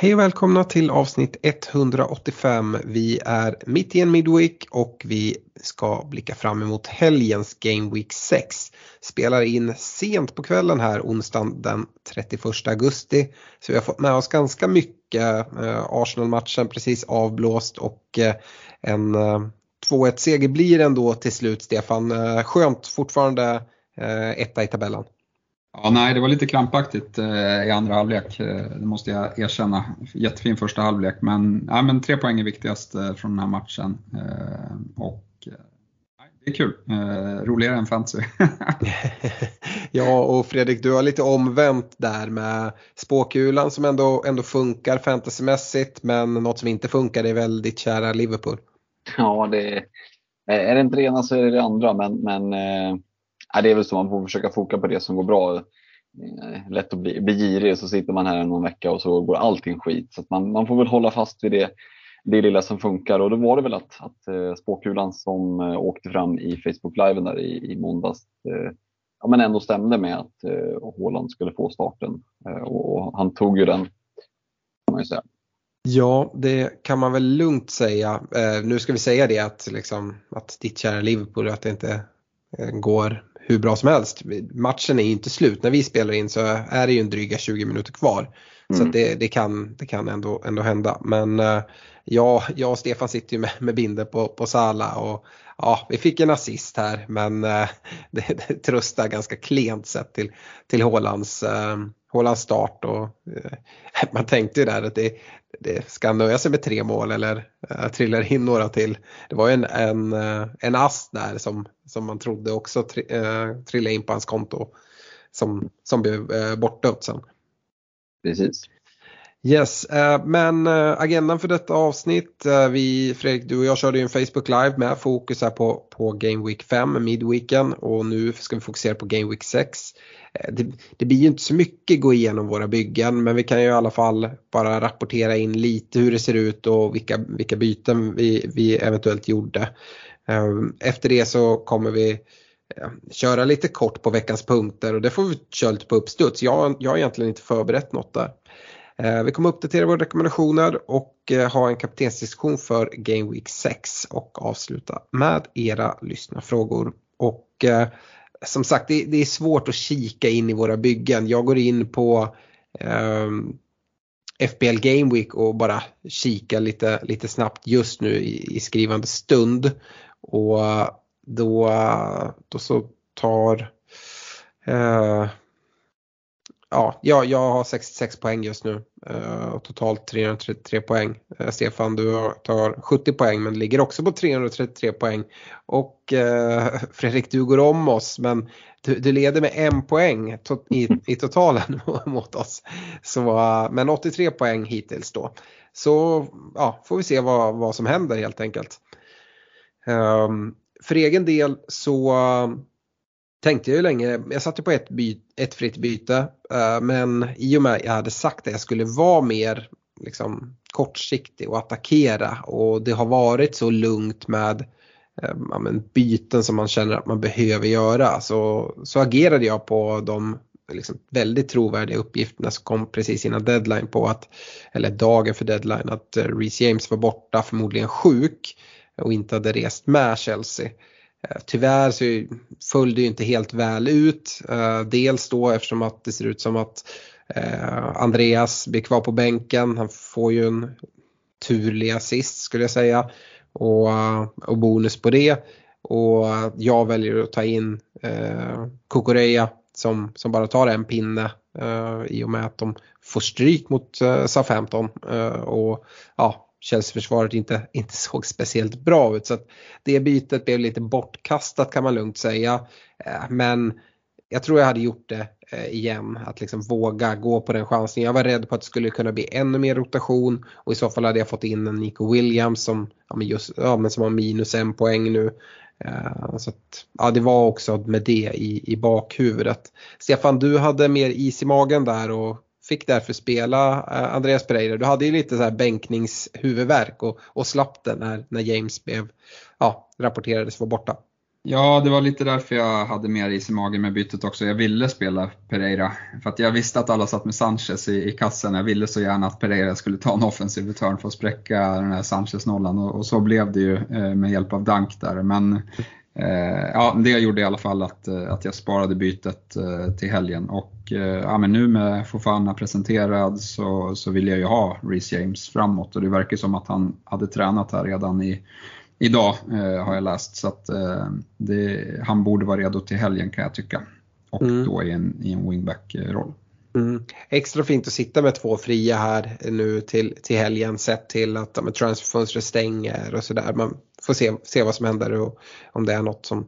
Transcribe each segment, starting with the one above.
Hej och välkomna till avsnitt 185. Vi är mitt i en midweek och vi ska blicka fram emot helgens Game Week 6. Spelar in sent på kvällen här onsdagen den 31 augusti. Så vi har fått med oss ganska mycket. Eh, Arsenal-matchen precis avblåst och eh, en eh, 2-1 seger blir det ändå till slut Stefan. Skönt fortfarande etta i tabellen. Ja, nej, det var lite krampaktigt eh, i andra halvlek, eh, det måste jag erkänna. Jättefin första halvlek, men, ja, men tre poäng är viktigast eh, från den här matchen. Eh, och eh, Det är kul, eh, roligare än fantasy. ja och Fredrik du har lite omvänt där med spåkulan som ändå, ändå funkar fantasymässigt men något som inte funkar är väl ditt kära Liverpool. Ja, det är, är det inte det ena så är det det andra. Men, men eh, ja, det är väl så, man får försöka foka på det som går bra. Eh, lätt att bli, bli girig så sitter man här någon vecka och så går allting skit. Så att man, man får väl hålla fast vid det, det lilla som funkar. Och då var det väl att, att eh, spåkulan som eh, åkte fram i Facebook live där i, i måndags ja, men ändå stämde med att eh, Haaland skulle få starten. Och, och han tog ju den, kan man ju säga. Ja, det kan man väl lugnt säga. Eh, nu ska vi säga det att, liksom, att ditt kära Liverpool, att det inte går hur bra som helst. Matchen är ju inte slut. När vi spelar in så är det ju en dryga 20 minuter kvar. Så Mm. att det, det kan, det kan ändå, ändå hända. Men eh, ja, jag och Stefan sitter ju med, med binder på, på Sala och ja, vi fick en assist här men eh, det, det tröstar ganska klent sett till, till Haalands, eh, hålla start. Och, eh, man tänkte ju där att det, det ska han nöja sig med tre mål eller eh, trillar in några till. Det var ju en, en, eh, en ass där som, som man trodde också tri, eh, trillade in på hans konto som, som blev eh, bortdömt sen. Precis. Yes, eh, men eh, agendan för detta avsnitt, eh, vi, Fredrik, du och jag körde ju en Facebook Live med fokus här på, på Game Week 5, midweeken och nu ska vi fokusera på Game Week 6. Det, det blir ju inte så mycket gå igenom våra byggen men vi kan ju i alla fall bara rapportera in lite hur det ser ut och vilka, vilka byten vi, vi eventuellt gjorde. Efter det så kommer vi köra lite kort på veckans punkter och det får vi köra lite på uppstuds. Jag, jag har egentligen inte förberett något där. Eh, vi kommer uppdatera våra rekommendationer och eh, ha en kaptensdiskussion för Game Week 6 och avsluta med era lyssnarfrågor. Och eh, som sagt, det, är svårt att kika in i våra byggen. Jag går in på ehm, FBL Game Week och bara kika lite, lite snabbt just nu i, i skrivande stund. Och då, då så tar eh, Ja, jag, jag har 66 poäng just nu eh, och totalt 333 poäng. Eh, Stefan, du har- tar 70 poäng men ligger också på 333 poäng. Och eh, Fredrik, du går om oss men du, du leder med en poäng to i, i totalen mot oss. Så, eh, men 83 poäng hittills då. Så ja, får vi se vad, vad som händer helt enkelt. Um, för egen del så tänkte jag ju länge, jag satte på ett, by, ett fritt byte eh, men i och med att jag hade sagt att jag skulle vara mer liksom, kortsiktig och attackera och det har varit så lugnt med eh, ja, men byten som man känner att man behöver göra så, så agerade jag på de liksom, väldigt trovärdiga uppgifterna som kom precis innan deadline på att, eller dagen för deadline, att eh, Reece James var borta, förmodligen sjuk och inte hade rest med Chelsea. Eh, tyvärr så föll det ju inte helt väl ut. Eh, dels då eftersom att det ser ut som att eh, Andreas blir kvar på bänken. Han får ju en turlig assist skulle jag säga. Och, och bonus på det. Och jag väljer att ta in eh, Kukureya som, som bara tar en pinne eh, i och med att de får stryk mot eh, Southampton. Eh, och ja, Chelsea-försvaret inte, inte såg speciellt bra ut. Så att det bytet blev lite bortkastat kan man lugnt säga. Eh, men jag tror jag hade gjort det eh, igen, att liksom våga gå på den chansen. Jag var rädd på att det skulle kunna bli ännu mer rotation och i så fall hade jag fått in en Nico Williams som, ja, men just, ja, men som har minus en poäng nu. Eh, så att, ja, det var också med det i, i bakhuvudet. Stefan, du hade mer is i magen där och fick därför spela eh, Andreas Pereira. Du hade ju lite så här bänkningshuvudvärk och, och slapp det när, när James blev, ja, rapporterades vara borta. Ja, det var lite därför jag hade mer is i magen med bytet också. Jag ville spela Pereira. För att jag visste att alla satt med Sanchez i, i kassen. Jag ville så gärna att Pereira skulle ta en offensiv return för att spräcka den här Sanchez-nollan. Och, och, så blev det ju eh, med hjälp av Dank där. Men ja, det gjorde i alla fall att, eh, att jag sparade bytet eh, till helgen. Och eh, ja, men nu med Fofana presenterad så, så vill jag ju ha Reece James framåt. Och det verkar som att han hade tränat här redan i idag eh, har jag läst. Så att, eh, det, han borde vara redo till helgen kan jag tycka. Och mm. då i en, i en wingback-roll. Mm. Extra fint att sitta med två fria här nu till, till helgen sett till att ja, transferfönstret stänger och sådär. Man får se, se vad som händer och om det är något som,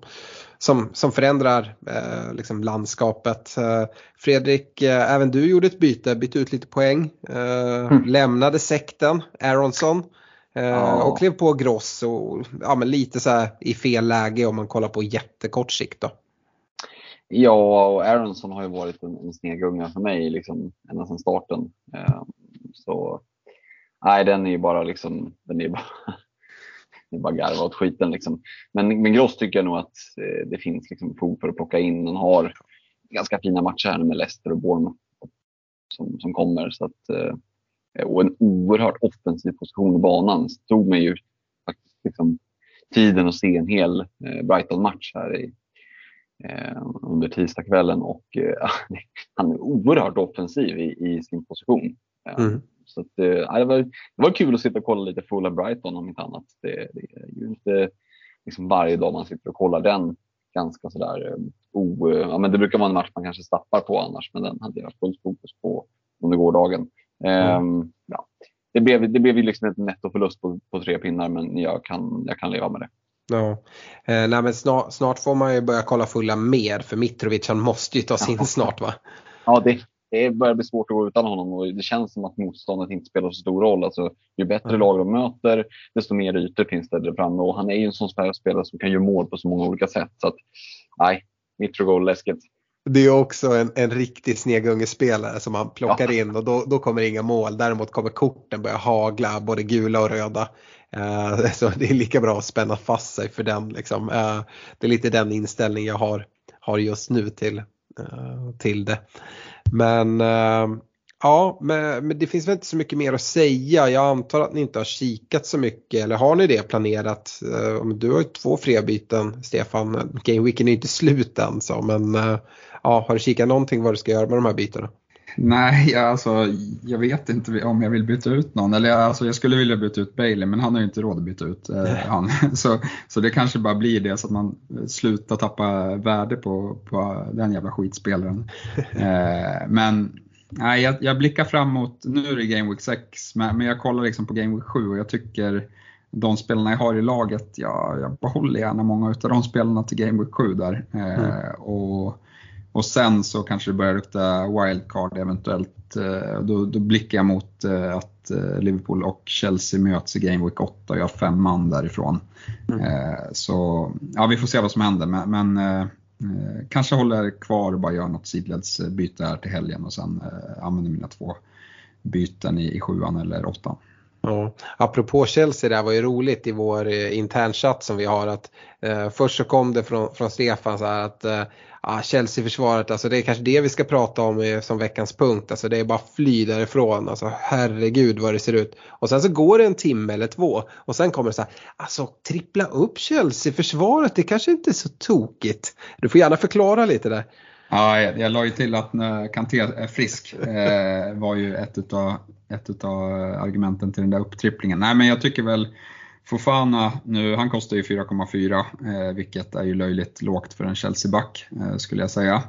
som, som förändrar eh, liksom landskapet. Eh, Fredrik, eh, även du gjorde ett byte, bytte ut lite poäng, eh, mm. lämnade sekten, Aronsson. Eh, ja. Och klev på Gross och ja, men lite så här i fel läge om man kollar på jättekort sikt då. Ja, och Aronsson har ju varit en, en snegunga för mig liksom, ända sedan starten. Eh, så nej, den är ju bara liksom, den är bara, det är bara garva åt skiten liksom. Men, men Gross tycker jag nog att eh, det finns liksom fog för att plocka in. Han har ganska fina matcher här med Leicester och Bournemouth som, som kommer. Så att, eh, och en oerhört offensiv position i banan. Det tog mig ju faktiskt liksom tiden att se en hel eh, Brighton-match här i, eh, under tisdagskvällen och eh, han är oerhört offensiv i, i sin position. Mm. Så att, eh, det, var, det var kul att sitta och kolla lite fulla Brighton om inte annat. Det, det är ju inte liksom varje dag man sitter och kollar den ganska sådär o, ja, men det brukar vara en match man kanske stappar på annars men den hade jag fullt fokus på under gårdagen. Mm. ja. Det blev, det blev liksom en nettoförlust på, på tre pinnar men jag kan, jag kan leva med det. Ja. Eh, nej, men snart, snart, får man ju börja kolla fulla mer för Mitrovic han måste ju ta sin ja. snart va? Ja det, det börjar bli svårt att gå utan honom och det känns som att motståndet inte spelar så stor roll. Alltså, ju bättre mm. lag de möter desto mer ytor finns det där framme och han är ju en sån spelare som kan göra mål på så många olika sätt. Så att, nej, Mitrogol läskigt. Det är också en, en riktig snegungespelare som man plockar ja. in och då, då kommer inga mål. Däremot kommer korten börja hagla, både gula och röda. Uh, så det är lika bra att spänna fast sig för den. Liksom. Uh, det är lite den inställning jag har, har just nu till, uh, till det. Men eh, Ja, men, men, det finns väl inte så mycket mer att säga. Jag antar att ni inte har kikat så mycket eller har ni det planerat? Eh, du har ju två fria byten Stefan. Gameweeken är ju inte slut än så men eh, ja, har du kikat någonting vad du ska göra med de här bytena? Nej, alltså, jag vet inte om jag vill byta ut någon. Eller alltså, jag skulle vilja byta ut Bailey men han har ju inte råd att byta ut eh, han. Så, så det kanske bara blir det så att man slutar tappa värde på, på den jävla skitspelaren. Eh, men nej, jag, jag, blickar fram mot, nu är det Game Week 6, men, men jag kollar liksom på Game Week 7 och jag tycker de spelarna jag har i laget, ja, jag behåller gärna många av de spelarna till Game Week 7 där. Eh, mm. och och sen så kanske det börjar lukta wildcard eventuellt. Eh, då, då blickar jag mot eh, att eh, Liverpool och Chelsea möts i Game Week 8 och jag har fem man därifrån. Mm. Så ja, vi får se vad som händer. Men, men kanske håller kvar och bara gör något sidledsbyte här till helgen och sen använder mina två byten i, i sjuan eller åttan. Ja. Apropå Chelsea, det här var ju roligt i vår internchatt som vi har att eh, först så kom det från, från Stefan så här att ah, Chelsea-försvaret, alltså det är kanske det vi ska prata om som veckans punkt. Alltså det är bara fly därifrån. Alltså herregud vad det ser ut. Och sen så går det en timme eller två och sen kommer det så här, alltså trippla upp Chelsea-försvaret, det kanske inte är så tokigt. Du får gärna förklara lite där. Ja, jag, jag la ju till att eh, Kanté är frisk eh, var ju ett utav, ett utav eh, argumenten till den där upptripplingen. Nej men jag tycker väl Fofana nu, han kostar ju 4,4 eh, vilket är ju löjligt lågt för en Chelsea-back eh, skulle jag säga.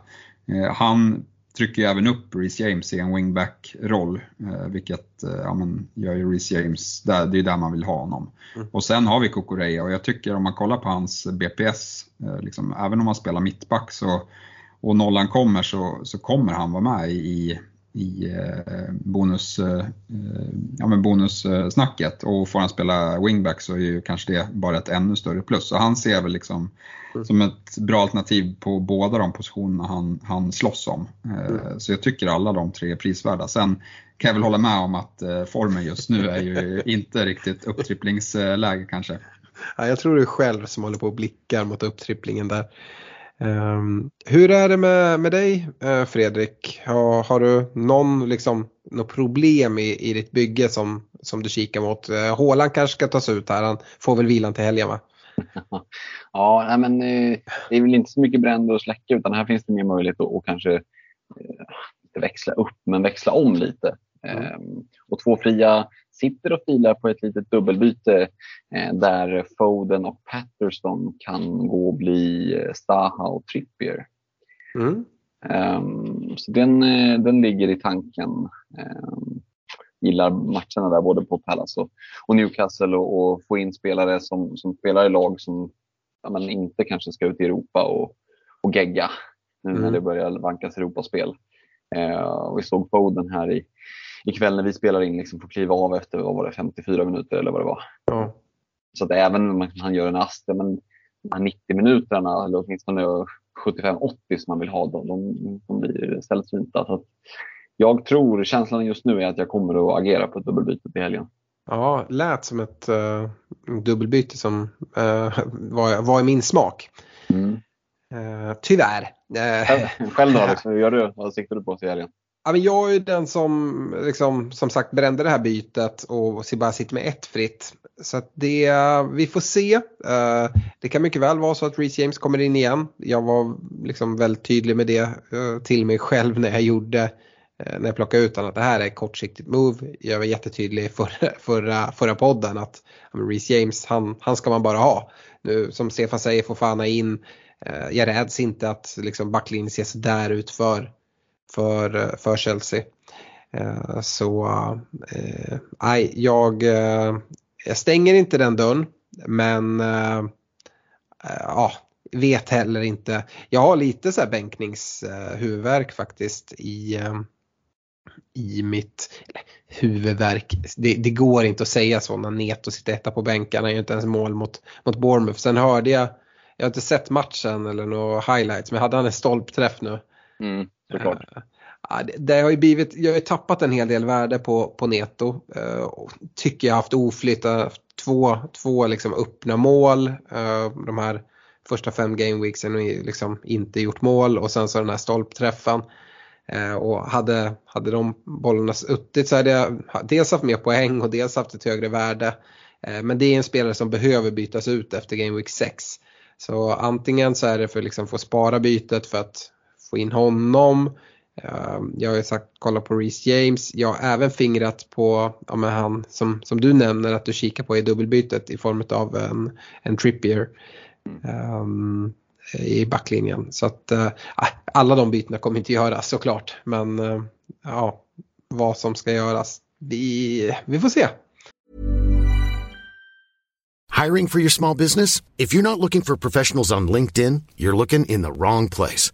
Eh, han trycker ju även upp Reece James i en wingback-roll, vilket ja, men, gör ju Reece James, där, det är där man vill ha honom. Mm. Och sen har vi Kukureya och jag tycker om man kollar på hans BPS, liksom, även om han spelar mittback så, och nollan kommer så, så kommer han vara med i i eh, bonus, eh, ja, men bonussnacket och får han spela wingback så är ju kanske det bara ett ännu större plus. Så han ser väl liksom mm. som ett bra alternativ på båda de positionerna han, han slåss om. Mm. Så jag tycker alla de tre är prisvärda. Sen kan jag väl hålla med om att formen just nu är ju inte riktigt upptripplingsläge kanske. Ja, jag tror det är själv som håller på och blickar mot upptripplingen där. Um, hur är det med, med dig uh, Fredrik? Har, har du någon, liksom, något problem i, i ditt bygge som, som du kikar mot? Uh, Håland kanske ska tas ut här, han får väl vilan till helgen va? ja, nej, men uh, det är väl inte så mycket bränder att släcka utan här finns det mer möjlighet att och kanske inte växla upp men växla om lite. Mm. Um, och två fria sitter och filar på ett litet dubbelbyte eh, där Foden och Patterson kan gå och bli eh, Staha och Trippier. Mm. Um, så den, eh, den ligger i tanken. Um, gillar matcherna där både på Palace och, och Newcastle och, och, få in spelare som, som spelar i lag som ja, men inte kanske ska ut i Europa och, och gegga nu mm. när det börjar vankas Europaspel. Uh, vi såg Foden här i, ikväll när vi spelar in liksom får kliva av efter vad var det, 54 minuter eller vad det var. Ja. Så att även om han gör en ast, men de här 90 minuterna eller åtminstone 75-80 som man vill ha, de, de, de blir sällsynta. Så jag tror, känslan just nu är att jag kommer att agera på ett dubbelbyte till helgen. Ja, lät som ett uh, dubbelbyte som uh, var, var i min smak. Mm. Uh, tyvärr. Själv då, liksom, hur gör du? Vad siktar du på till helgen? Ja, men jag är ju den som liksom, som sagt brände det här bytet och bara sitter med ett fritt. Så det, vi får se. Eh, det kan mycket väl vara så att Reece James kommer in igen. Jag var liksom väldigt tydlig med det eh, till mig själv när jag gjorde eh, när jag plockade ut honom att det här är ett kortsiktigt move. Jag var jättetydlig förra, förra, förra podden att Reece James han, han ska man bara ha. Nu som Stefan säger får Fana in. Jag räds inte att liksom, backlinjen ser sådär ut för för, för Chelsea. Eh, så eh, nej, jag, eh, jag stänger inte den dörren men eh, eh, ja, vet heller inte. Jag har lite så här bänkningshuvudvärk faktiskt i, eh, i mitt huvudvärk. Det, det, går inte att säga så när Neto sitter etta på bänkarna, gör inte ens mål mot, mot Bournemouth. Sen hörde jag, jag har inte sett matchen eller några highlights, men hade han en stolpträff nu? Mm såklart. Ja, det har ju blivit, jag har ju tappat en hel del värde på, på Neto. Uh, tycker jag har haft oflyt, eh, två, två liksom öppna mål. Uh, de här första fem gameweeksen och liksom inte gjort mål och sen så den här stolpträffen. och hade, hade de bollarna suttit så hade jag dels haft mer poäng och dels haft ett högre värde. men det är en spelare som behöver bytas ut efter Game Week 6. Så antingen så är det för att liksom få spara bytet för att få in honom. Eh, jag har ju sagt kolla på Reece James. Jag har även fingrat på ja, men han som, som du nämner att du kikar på i dubbelbytet i form av en, en Trippier um, i backlinjen. Så att uh, alla de bytena kommer inte göras såklart. Men uh, ja, vad som ska göras, vi, vi får se. Hiring for your small business? If you're not looking for professionals on LinkedIn, you're looking in the wrong place.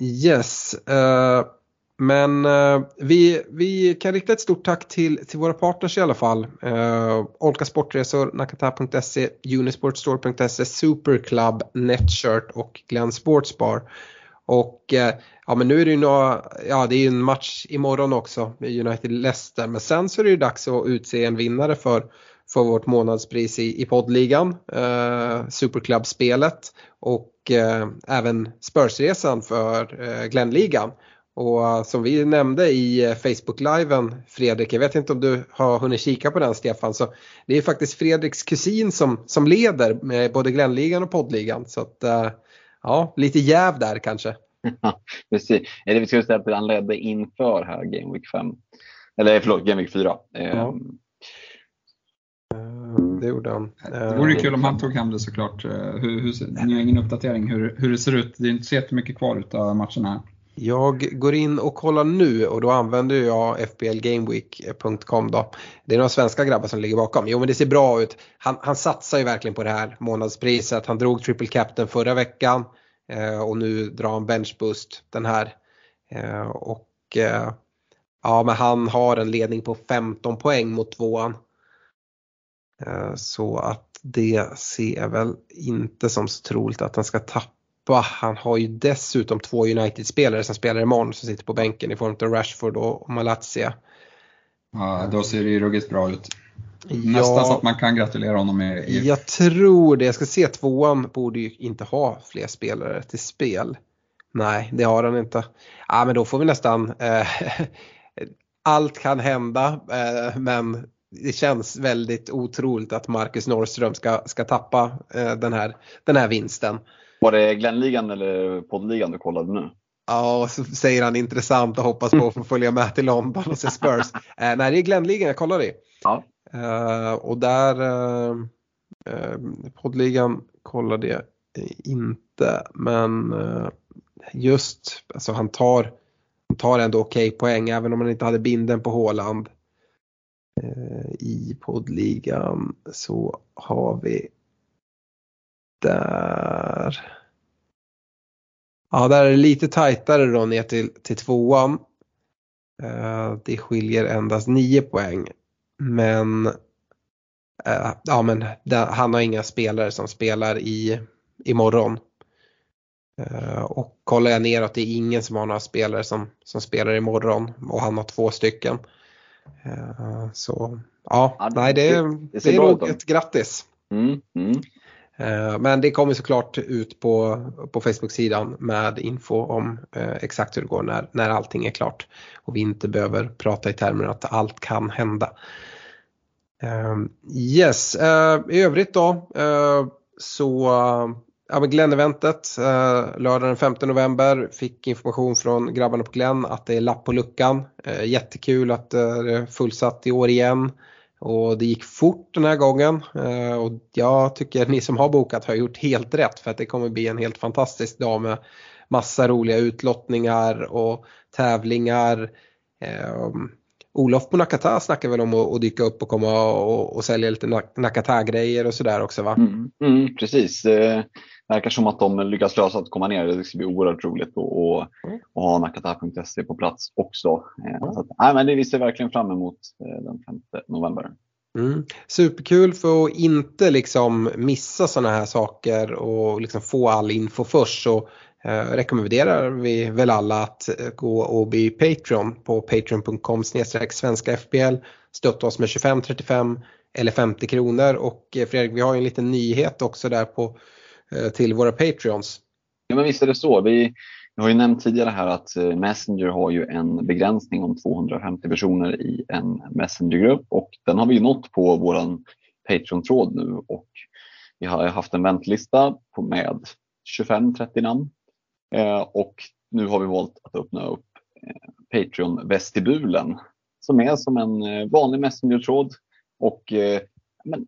Yes, uh, men uh, vi, vi kan rikta ett stort tack till, till våra partners i alla fall. Uh, Olka Sportresor, Nakata.se, Unisportstore.se, Superclub, Netshirt och Glenn Sportsbar. Och ja men nu är det ju några, ja det är ju en match imorgon också med United-Leicester men sen så är det ju dags att utse en vinnare för för vårt månadspris i, i poddligan, eh, Superclub-spelet och eh, även Spursresan för eh, Glenligan. Och uh, som vi nämnde i uh, Facebook-liven Fredrik, jag vet inte om du har hunnit kika på den Stefan, så det är faktiskt Fredriks kusin som, som leder med både Glenligan och poddligan. Så att, uh, ja, lite jäv där kanske. Ja, precis. Eller vi skulle säga att han ledde inför här Game Week 5. Eller förlåt, Game Week 4. Eh, Ja. Eh, Det gjorde han. Det vore Eh, kul om han tog hem det såklart. Eh, Hur, hur, ni har ingen uppdatering hur, hur det ser ut. Det är inte så jättemycket kvar av matcherna. Jag går in och kollar nu och då använder jag fplgameweek.com då. Det är några svenska grabbar som ligger bakom. Jo men det ser bra ut. Han, han satsar ju verkligen på det här månadspriset. Han drog triple captain förra veckan eh, och nu drar han bench boost den här. Eh, och eh, ja men han har en ledning på 15 poäng mot tvåan. Eh, så att det ser jag väl inte som så troligt att han ska tappa. Han har ju dessutom två United-spelare som spelar imorgon som sitter på bänken i form av Rashford och Malatsia. Ja, då ser det ju ruggigt bra ut. Ja. Nästan så att man kan gratulera honom i, i Jag tror det. Jag ska se tvåan borde ju inte ha fler spelare till spel. Nej, det har han inte. Ja, men då får vi nästan eh, allt kan hända eh, men det känns väldigt otroligt att Marcus Norrström ska, ska tappa eh, den, här, den här vinsten. Var det Glenligan eller poddligan du kollade nu? Ja, och så säger han intressant och hoppas på att få följa med till London och se Spurs. eh, nej, det är Glenligan jag kollar i. Ja. Eh, och där, eh, eh, poddligan kollade jag inte, men eh, just, alltså han tar, han tar ändå okej poäng även om han inte hade binden på Håland. Eh, I poddligan så har vi där. Ja, där är det lite tajtare då ner till, till tvåan. Eh, det skiljer endast 9 poäng. Men, eh, ja, men han har inga spelare som spelar i imorgon. Eh, och kollar jag neråt, det är ingen som har några spelare som, som spelar imorgon och han har två stycken. Eh, så ja, nej det, det- det, är nog ett grattis. Mm, mm. Eh, Men det kommer såklart ut på, på Facebook-sidan med info om eh, exakt hur det går när, när allting är klart. Och vi inte behöver prata i termer att allt kan hända. Eh, yes, eh, i övrigt då eh, så ja, men Glenn-eventet eh, lördag den 5 november fick information från grabbarna på Glenn att det är lapp på luckan. Eh, jättekul att eh, det är fullsatt i år igen. Och det gick fort den här gången eh, och jag tycker ni som har bokat har gjort helt rätt för att det kommer bli en helt fantastisk dag med massa roliga utlottningar och tävlingar. Eh, Olof på Nakata snackar väl om att, att dyka upp och komma och, och sälja lite Nakata-grejer och sådär också va? Mm, mm, precis. Eh, Verkar som att de lyckas lösa att komma ner. Det ska bli oerhört roligt att Mm. ha nakata.se på plats också. Eh, Så att, nej, men det vi ser verkligen fram emot eh, den 5 november. Mm. Superkul för att inte liksom missa sådana här saker och liksom få all info först så eh, rekommenderar vi väl alla att gå och bli Patreon på patreon.com svenska FBL. Stötta oss med 25, 35 eller 50 kronor och Fredrik vi har ju en liten nyhet också där på Eh, till våra Patreons. Ja, men visst är det så. Vi, vi har ju nämnt tidigare här att eh, Messenger har ju en begränsning om 250 personer i en Messengergrupp och den har vi ju nått på våran Patreon-tråd nu och vi har haft en väntlista med 25-30 namn eh, och nu har vi valt att öppna upp eh, Patreon-vestibulen som är som en vanlig Messenger-tråd och eh, men,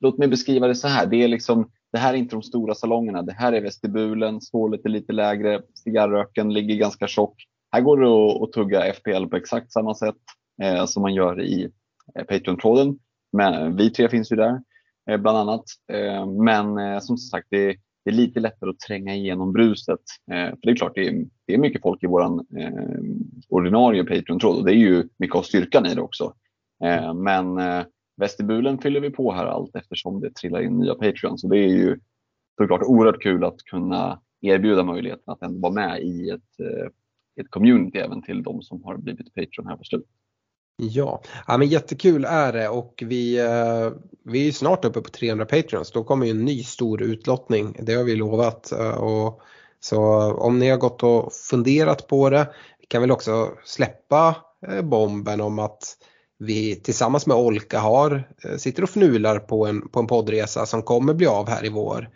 låt mig beskriva det så här. Det är liksom det här är inte de stora salongerna. Det här är vestibulen, stålet är lite lägre, cigarröken ligger ganska tjock. Här går det att, tugga FPL på exakt samma sätt eh, som man gör i eh, Patreon-tråden. Men vi tre finns ju där eh, bland annat. Eh, men eh, som sagt, det, det är lite lättare att tränga igenom bruset. Eh, för det är klart, det är, det är mycket folk i vår eh, ordinarie Patreon-tråd och det är ju mycket av styrkan i det också. Eh, men eh, vestibulen fyller vi på här allt eftersom det trillar in nya Patreons. Så det är ju såklart oerhört kul att kunna erbjuda möjligheten att ändå vara med i ett, eh, ett community även till de som har blivit Patreon här på slutet. Ja. ja, men jättekul är det och vi, eh, vi är snart uppe på 300 Patreons. Då kommer ju en ny stor utlottning. Det har vi lovat. Eh, och så om ni har gått och funderat på det. Vi kan väl också släppa eh, bomben om att vi tillsammans med Olka har, eh, sitter och fnular på en, på en poddresa som kommer bli av här i vår.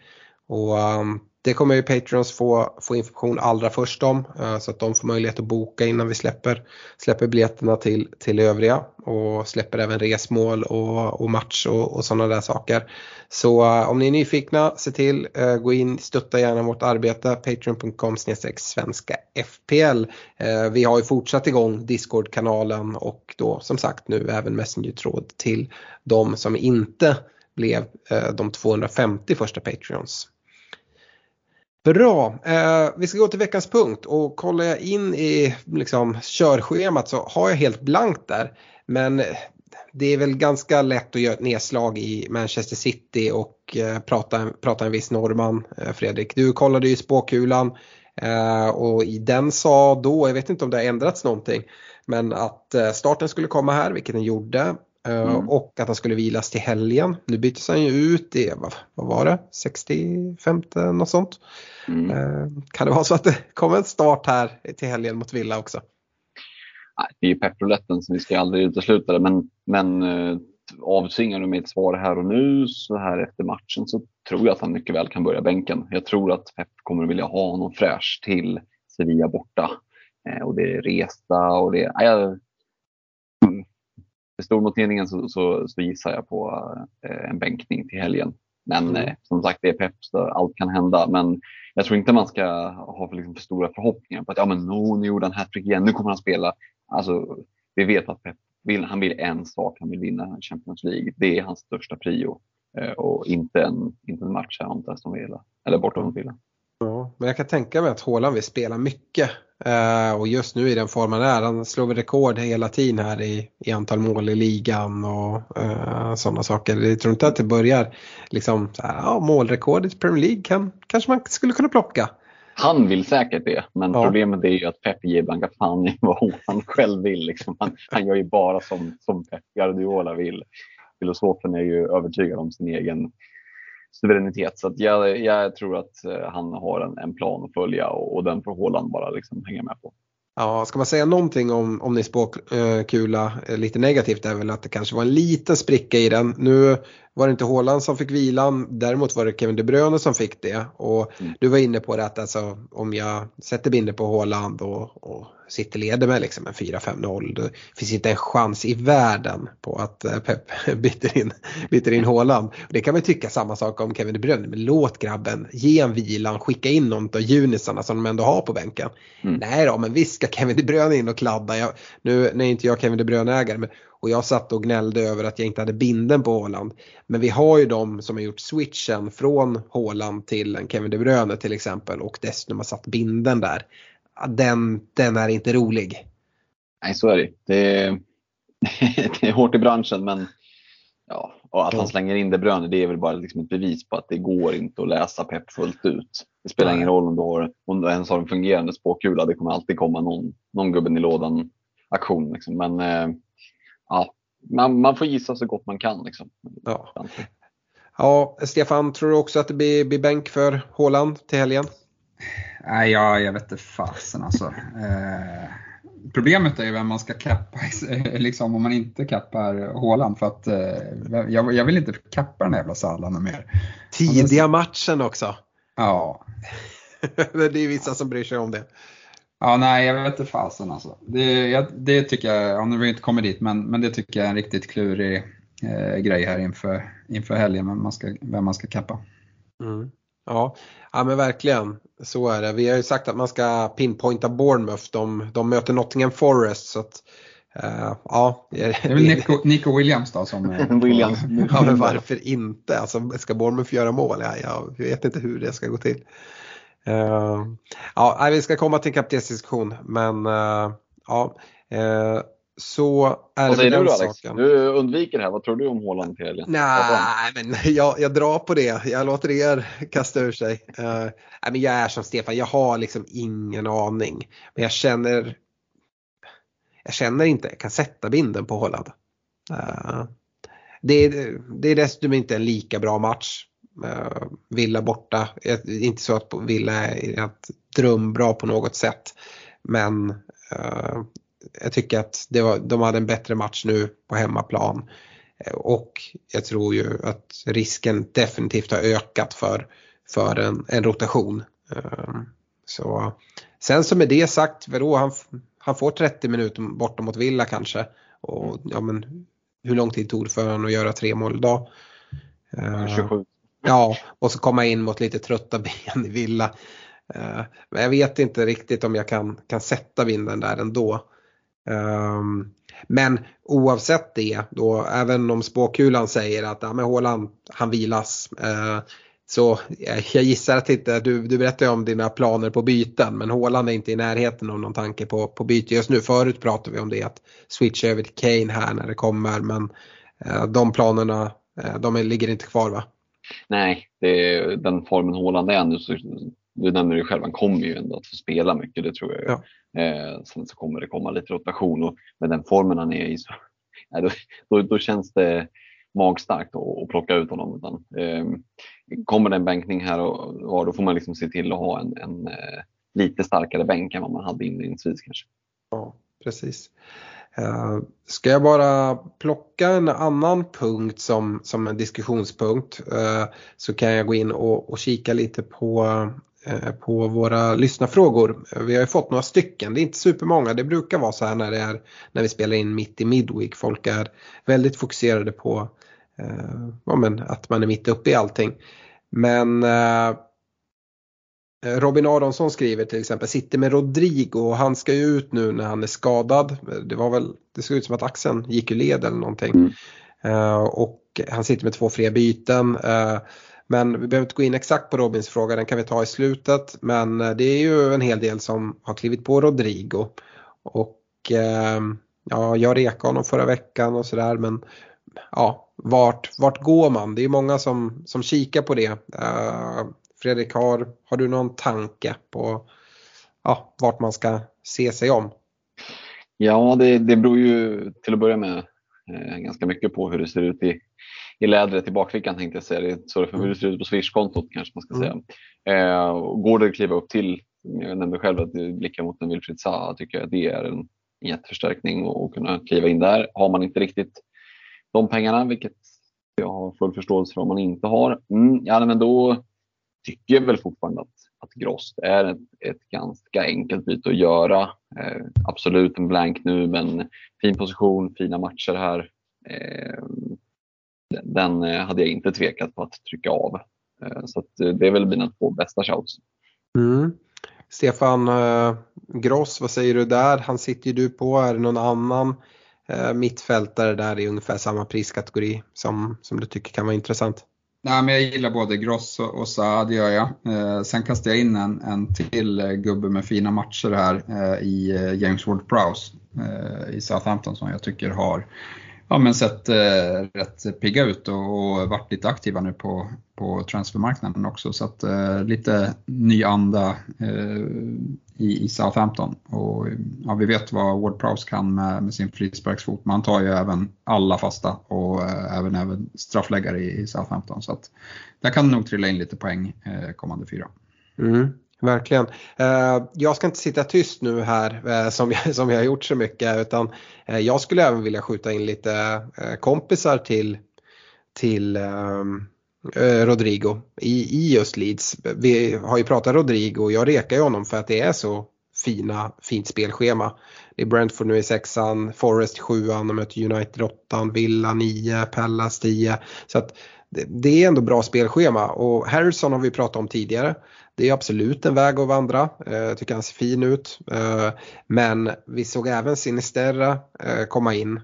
Och um, det kommer ju Patreons få, få information allra först om eh, så att de får möjlighet att boka innan vi släpper, släpper biljetterna till, till övriga och släpper även resmål och, och match och, och sådana där saker. Så eh, om ni är nyfikna, se till, eh, gå in, stötta gärna vårt arbete, patreon.com svenska FPL. Vi har ju fortsatt igång Discord-kanalen och då som sagt nu även Messenger-tråd till de som inte blev de 250 första Patreons. Bra, eh, vi ska gå till veckans punkt och kollar jag in i liksom, körschemat så har jag helt blankt där. Men det är väl ganska lätt att göra ett nedslag i Manchester City och eh, prata, prata en viss norrman. Eh, Fredrik, du kollade ju spåkulan eh, och i den sa då, jag vet inte om det har ändrats någonting, men att eh, starten skulle komma här, vilket den gjorde. Eh, mm. Och att han skulle vilas till helgen. Nu byttes han ju ut i, vad, vad var det, 65 något sånt. Mm. Eh, kan det vara så att det kommer en start här till helgen mot Villa också? Det är ju pepproletten så vi ska aldrig utesluta det men, men eh, avtvingar du med ett svar här och nu så här efter matchen så tror jag att han mycket väl kan börja bänken. Jag tror att Pep kommer vilja ha honom fräsch till Sevilla borta. och det är resa och det är för stornoteringen så, så, så, gissar jag på eh, en bänkning till helgen. Men mm. eh, som sagt, det är pepp så allt kan hända. Men jag tror inte man ska ha för, liksom, för stora förhoppningar på att ja, men no, nu gjorde han hattrick igen, nu kommer han spela. Alltså, vi vet att Pep vill, han vill en sak, han vill vinna Champions League. Det är hans största prio eh, och inte en, inte en match här mot Aston Villa, eller bortom Villa. Ja, men jag kan tänka mig att Haaland vill spela mycket uh, och just nu i den form han är. Han slår väl rekord hela tiden här i, i antal mål i ligan och uh, sådana saker. Jag tror inte att det börjar liksom så här, ja, målrekordet i Premier League kan, kanske man skulle kunna plocka. Han vill säkert det, men ja. problemet är ju att Pep ger blanka fan i vad han själv vill. Liksom. Han, han gör ju bara som, som Pep Guardiola vill. Filosofen är ju övertygad om sin egen suveränitet. Så jag, jag, tror att eh, han har en, en plan att följa och, och den får Håland bara liksom hänga med på. Ja, ska man säga någonting om, om din spåkula eh, lite negativt är väl att det kanske var en liten spricka i den. Nu var det inte Håland som fick vilan, däremot var det Kevin De Bruyne som fick det. Och mm. du var inne på det att alltså, om jag sätter binder på Håland och, och City leder med liksom en 4-5-0. Det finns inte en chans i världen på att eh, Pep byter in, byter in Haaland. Det kan man tycka samma sak om Kevin De Bruyne, men låt grabben ge en vilan, skicka in någon av junisarna som de ändå har på bänken. Mm. Nej då, men visst ska Kevin De Bruyne in och kladda. Jag, nu, nu är inte jag Kevin De Bruyne-ägare, men och jag satt och gnällde över att jag inte hade binden på Håland. Men vi har ju de som har gjort switchen från Håland till en Kevin De Bruyne till exempel och dessutom har satt binden där den, den är inte rolig. Nej, så är det. Det är, det är hårt i branschen men ja, och att han slänger in det Bruyne det är väl bara liksom ett bevis på att det går inte att läsa pepp fullt ut. Det spelar ingen roll om du, har, om du ens har en fungerande spåkula. Det kommer alltid komma någon, någon gubben i lådan aktion. Liksom. Men eh, ja, man, man får gissa så gott man kan. Liksom. Ja. ja, Stefan, tror du också att det blir, blir bänk för Håland till helgen? Nej, jag, jag vet inte fasen alltså. Eh, problemet är ju vem man ska kappa liksom, om man inte kappar Håland. För att eh, jag, jag, vill inte kappa den jävla Salah mer. Tidiga matchen också. Ja. det är vissa som bryr sig om det. Ja, nej, jag vet inte fasen alltså. Det, jag, det tycker jag, ja, nu har vi inte kommit dit, men, men det tycker jag är en riktigt klurig eh, grej här inför, inför helgen, vem man ska, vem man ska kappa. Mm. Ja, ja men verkligen. Så är det. Vi har ju sagt att man ska pinpointa Bournemouth. De, de möter Nottingham Forest. Så att, uh, ja. Det är väl Nico, Nico Williams då som Williams. ja, men varför inte? Alltså, ska Bournemouth göra mål? Ja, jag vet inte hur det ska gå till. Uh, ja, vi ska komma till kaptensdiskussion men uh, ja. Så är Vad säger du då Alex? Saken. Du undviker det här. Vad tror du om Håland till helgen? Nej, men jag, jag drar på det. Jag låter er kasta ur sig. Nej, men jag är som Stefan, jag har liksom ingen aning. Men jag känner jag känner inte, jag kan sätta binden på Håland. Det, är, det är dessutom inte en lika bra match. Eh, Villa borta. Inte så att Villa är ett drömbra på något sätt. Men eh, jag tycker att det var, de hade en bättre match nu på hemmaplan. Eh, och jag tror ju att risken definitivt har ökat för, för en, en rotation. Så, sen så med det sagt, vadå, han, han får 30 minuter bortom mot Villa kanske. Och ja, men, hur lång tid tog det för honom att göra tre mål idag? 27. Ja, och så komma in mot lite trötta ben i Villa. Eh, men jag vet inte riktigt om jag kan, kan sätta vinden där ändå. Um, men oavsett det, då, även om spåkulan säger att ja, men Håland, han vilas. Uh, så jag gissar att inte, du, du berättade om dina planer på byten men Håland är inte i närheten av någon tanke på, på byte just nu. Förut pratade vi om det att switcha över till Kane här när det kommer men uh, de planerna de ligger inte kvar va? Nej, är, den formen Håland är nu så du nämner det själv, han kommer ju ändå att få spela mycket, det tror jag. Ja. Eh, sen så kommer det komma lite rotation och med den formen han är i så ja, då, då, då, känns det magstarkt att, att plocka ut honom. Utan, eh, kommer det en bänkning här och, och då får man liksom se till att ha en, en eh, lite starkare bänk än vad man hade inledningsvis kanske. Ja, precis. Eh, ska jag bara plocka en annan punkt som, som en diskussionspunkt eh, så kan jag gå in och, och kika lite på eh, på våra lyssnarfrågor. Vi har ju fått några stycken, det är inte supermånga. Det brukar vara så här när, det är, när vi spelar in mitt i midweek. Folk är väldigt fokuserade på ja, men att man är mitt uppe i allting. Men Robin Aronsson skriver till exempel, sitter med Rodrigo och han ska ju ut nu när han är skadad. Det var väl, det såg ut som att axeln gick ur led eller någonting. Mm. Uh, och han sitter med två fria byten. Uh, men vi behöver inte gå in exakt på Robins fråga, den kan vi ta i slutet. Men eh, det är ju en hel del som har klivit på Rodrigo. Och eh, ja, jag rekade honom förra veckan och sådär men ja, vart, vart går man? Det är många som, som kikar på det. Fredrik, har, har du någon tanke på ja, vart man ska se sig om? Ja, det, det beror ju till att börja med eh, ganska mycket på hur det ser ut i, i lädret i bakfickan tänkte jag säga. Det är för hur det ser ut på Swish-kontot kanske man ska säga. Eh, går det att kliva upp till, jag nämnde själv att blicka mot en Wilfried Zaha tycker jag det är en jätteförstärkning och kunna kliva in där. Har man inte riktigt de pengarna, vilket jag har full förståelse för om man inte har, mm, ja, men då tycker väl fortfarande att, att Grost är ett, ett ganska enkelt byte att göra. Eh, absolut en blank nu, men fin position, fina matcher här. Eh, den eh, hade jag inte tvekat på att trycka av. Eh, så eh, det är väl mina två bästa shouts. Mm. Stefan eh, Gross, vad säger du där? Han sitter ju du på. Är det någon annan eh, mittfältare där i ungefär samma priskategori som, som du tycker kan vara intressant? Nej, men jag gillar både Gross och, och Saad, det gör jag. Eh, sen kastar jag in en, en till eh, gubbe med fina matcher här eh, i eh, James Ward-Prowse eh, i Southampton som jag tycker har ja, men sett eh, rätt pigga ut och, och varit lite aktiva nu på, på transfermarknaden också. Så att eh, lite ny anda eh, i, i Southampton. Och, ja, vi vet vad Ward Prowse kan med, med sin frisparksfot. Man tar ju även alla fasta och eh, även, även straffläggare i, i Southampton. Så att där kan det nog trilla in lite poäng eh, kommande fyra. Mm. Verkligen. Eh, jag ska inte sitta tyst nu här eh, som jag, som jag har gjort så mycket utan eh, jag skulle även vilja skjuta in lite kompisar till, till ehm, Rodrigo i, i just Leeds. Vi har ju pratat Rodrigo och jag rekar ju honom för att det är så fina, fint spelschema. Det är Brentford nu i sexan, Forest sjuan, de möter United åttan, Villa nio, Pallas tio. Så att det, det är ändå bra spelschema och Harrison har vi pratat om tidigare. Det är absolut en väg att vandra. Eh, jag tycker han ser fin ut. Eh, men vi såg även Sinisterra eh, komma in.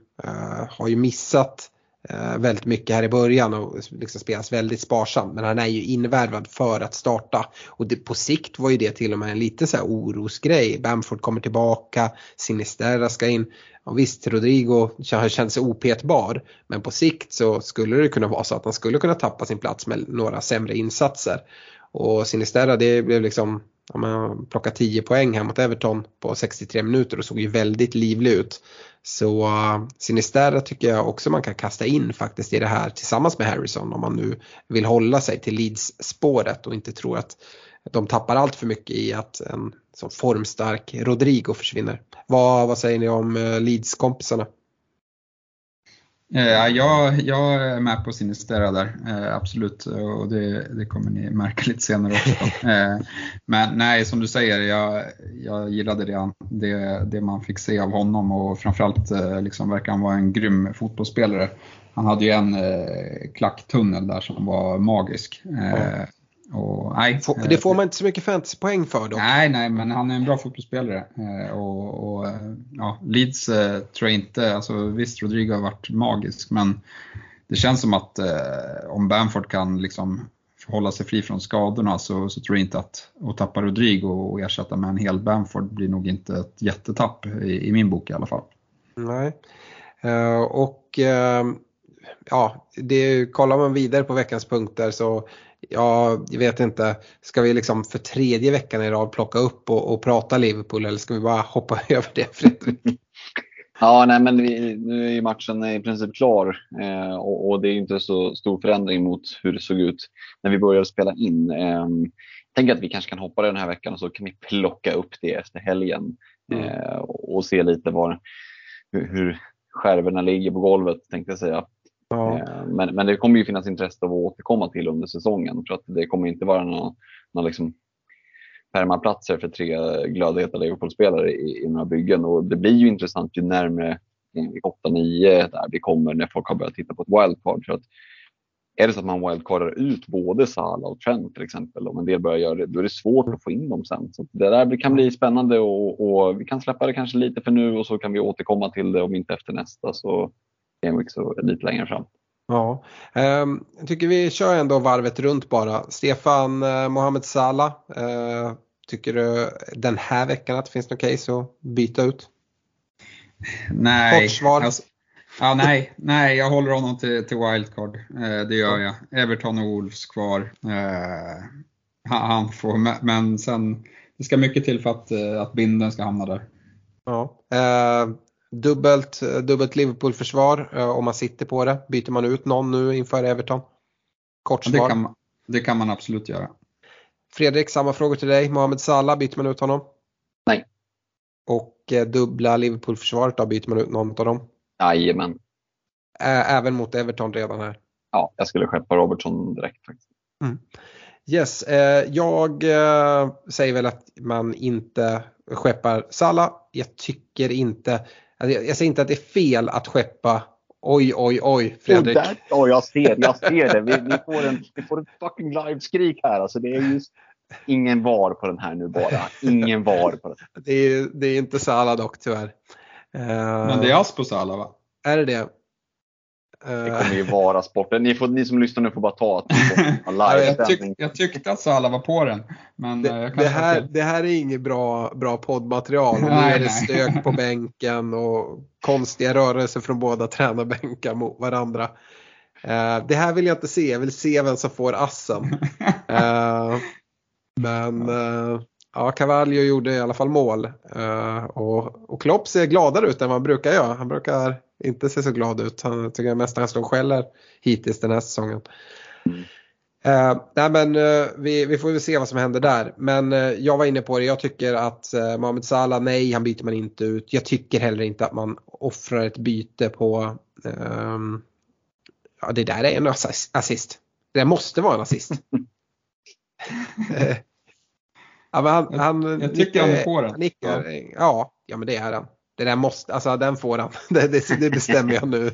Har ju missat Eh, väldigt mycket här i början och liksom spelas väldigt sparsamt. Men han är ju invärvad för att starta. Och det, på sikt var ju det till och med en liten så här orosgrej. Bamford kommer tillbaka, Sinisterra ska in. Och visst, Rodrigo har känt sig opetbar. Men på sikt så skulle det kunna vara så att han skulle kunna tappa sin plats med några sämre insatser. Och Sinisterra det blev liksom, ja, man plockade 10 poäng här mot Everton på 63 minuter och såg ju väldigt livlig ut. Så eh, Sinisterra tycker jag också man kan kasta in faktiskt i det här tillsammans med Harrison om man nu vill hålla sig till Leeds-spåret och inte tror att de tappar allt för mycket i att en så formstark Rodrigo försvinner. Vad, vad säger ni om eh, Leeds-kompisarna? Eh, jag, jag är med på Sinistera där, eh, absolut. Och det, det, kommer ni märka lite senare också. Eh, men nej, som du säger, jag, jag gillade det, det, det man fick se av honom och framförallt liksom, verkar han vara en grym fotbollsspelare. Han hade ju en klacktunnel där som var magisk. Eh, och, nej, det eh, får man inte så mycket fantasypoäng för dock. Nej, nej, men han är en bra fotbollsspelare. Eh, och, och ja, Leeds eh, tror jag inte, alltså visst Rodrigo har varit magisk, men det känns som att eh, om Bamford kan liksom hålla sig fri från skadorna så, så tror jag inte att, att tappa Rodrigo och ersätta med en hel Bamford blir nog inte ett jättetapp i, i min bok i alla fall. Nej, uh, och uh, ja, det, kollar man vidare på veckans punkter så ja, jag vet inte, ska vi liksom för tredje veckan i rad plocka upp och, och prata Liverpool eller ska vi bara hoppa över det Fredrik? Ja, nej, men vi, nu är ju matchen i princip klar eh, och, och, det är inte så stor förändring mot hur det såg ut när vi började spela in. Eh, tänker att vi kanske kan hoppa den här veckan och så kan vi plocka upp det efter helgen mm. eh, och se lite var, hur, hur skärvorna ligger på golvet tänkte jag säga. Ja. Eh, men, men det kommer ju finnas intresse av att återkomma till under säsongen för att det kommer inte vara några, några liksom permaplatser för tre glödheta Liverpool-spelare i, i några byggen och det blir ju intressant ju närmare 8-9 där vi kommer när folk har börjat titta på ett wildcard. För att är det så att man wildcardar ut både Salah och Trent till exempel, om en del börjar göra det, då är det svårt att få in dem sen. Så det där kan bli spännande och, och vi kan släppa det kanske lite för nu och så kan vi återkomma till det om inte efter nästa. Så Gameweek så lite längre fram. Ja, ehm, jag tycker vi kör ändå varvet runt bara. Stefan eh, Mohamed Salah, eh, tycker du den här veckan att det finns något case att byta ut? Nej. Kort svar. Alltså, ja, nej, nej, jag håller honom till, till wildcard. Eh, det gör jag. Everton och Wolves kvar. Han får, men sen, det ska mycket till för att, att binden ska hamna där. Ja. Eh, Dubbelt, dubbelt Liverpool-försvar eh, om man sitter på det. Byter man ut någon nu inför Everton? Kort svar. Det kan, man, det kan man absolut göra. Fredrik, samma frågor till dig. Mohamed Salah, byter man ut honom? Nej. Och eh, dubbla Liverpool-försvaret då, byter man ut någon av dem? Jajamän. Även mot Everton redan här? Ja, jag skulle skeppa Robertson direkt faktiskt. Mm. Yes, eh, jag eh, säger väl att man inte skeppar Salah. Jag tycker inte Alltså, jag, säger inte att det är fel att skeppa Oj, oj, oj, Fredrik. Oh, oh, jag ser, jag ser det. Vi, vi, får en, vi får ett fucking liveskrik här. Alltså, det är just ingen var på den här nu bara. Ingen var på den. Det är, det är inte Salah dock tyvärr. Men det är Aspo Salah va? Är det det? Det kommer ju vara sporten. Ni, får, ni som lyssnar nu får bara ta att live jag, tyck, jag tyckte att Salah var på den. Men det, eh, det här, det här är inget bra, bra poddmaterial. Nu är det stök på bänken och konstiga rörelser från båda tränarbänkar mot varandra. Uh, det här vill jag inte se. Jag vill se vem som får assen. Uh, men uh, ja, Cavallo gjorde i alla fall mål. och, och Klopp ser gladare ut än vad han brukar göra. Han brukar inte ser så glad ut. Han tycker jag mest han står och skäller hittills den här säsongen. Mm. Uh, nej men uh, vi, vi, får väl se vad som händer där. Men uh, jag var inne på det, jag tycker att uh, Mohamed Salah, nej han byter man inte ut. Jag tycker heller inte att man offrar ett byte på, um, ja det där är en assist. Det där måste vara en assist. ja, men han, han, jag, tycker han är på den. Nickar, ja. ja, ja men det är han. Det där måste, alltså den får han. Det, det, det bestämmer jag nu.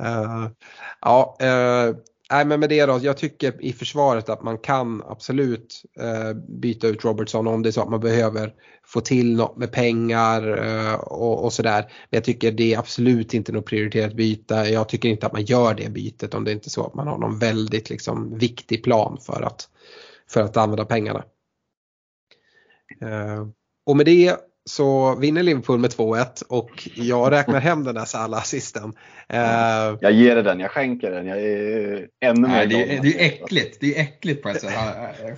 Uh, ja, uh, nej men med det då, jag tycker i försvaret att man kan absolut uh, byta ut Robertson om det är så att man behöver få till något med pengar och, och sådär. Men jag tycker det är absolut inte något prioriterat byte. Jag tycker inte att man gör det bytet om det inte är så att man har någon väldigt liksom, viktig plan för att, för att använda pengarna. och med det så vinner Liverpool med 2-1 och jag räknar hem den där Salah-assisten. Uh, jag ger det den, jag skänker den. Jag är ännu mer det, är, det är äckligt. Det är äckligt på ett sätt.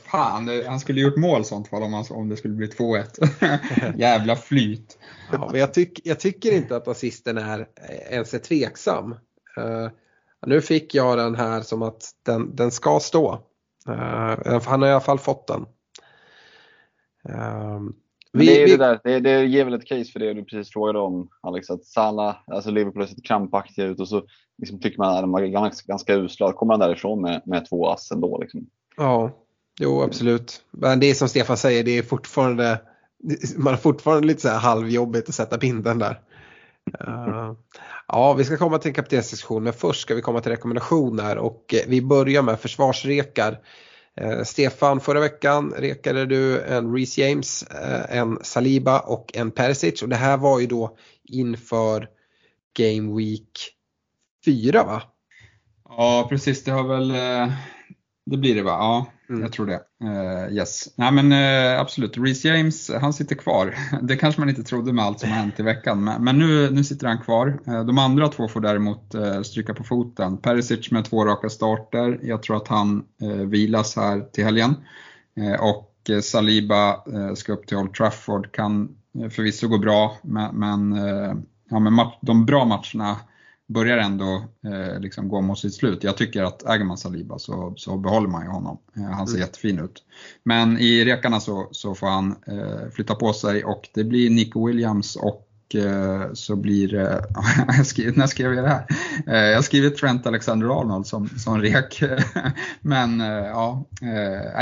Fan, han skulle gjort mål sånt fall om, han, om det skulle bli 2-1. Jävla flyt. Ja, men jag, tyck, jag tycker inte att assisten är ens är tveksam. Uh, nu fick jag den här som att den, den ska stå. Uh, han har i alla fall fått den. Men det, är vi... det, där, det, det ger väl ett case för det du precis frågade om Alex, att Salah, alltså Liverpool sett krampaktiga ut och så liksom tycker man att de är ganska, ganska usla. kommer han därifrån med, med två ass ändå. Liksom. Ja, jo absolut. Men det är som Stefan säger, det är fortfarande, man har fortfarande lite så här halvjobbigt att sätta binden där. Uh, ja, vi ska komma till en kaptensdiskussion men först ska vi komma till rekommendationer och vi börjar med försvarsrekar. Eh, Stefan, förra veckan rekade du en Reece James, eh, en Saliba och en Perisic och det här var ju då inför Game Week 4 va? Ja precis, det har väl, eh, det blir det va? Ja. Mm. Jag tror det. Uh, yes. Nej men uh, absolut, Reece James, han sitter kvar. Det kanske man inte trodde med allt som har hänt i veckan, men, men nu, nu sitter han kvar. Uh, de andra två får däremot stryka på foten. Perisic med två raka starter, jag tror att han vilas här till helgen. och Saliba ska upp till Old Trafford, kan förvisso gå bra, men, men ja, men de bra matcherna börjar ändå eh, liksom gå mot sitt slut. Jag tycker att äger man Saliba så, så behåller man ju honom. Eh, han ser mm. jättefin ut. Men i rekarna så, så får han eh, flytta på sig och det blir Nico Williams och Eh, så blir det, när skrev jag det här? Eh, jag har skrivit Trent Alexander-Arnold som, som rek. Men eh, ja,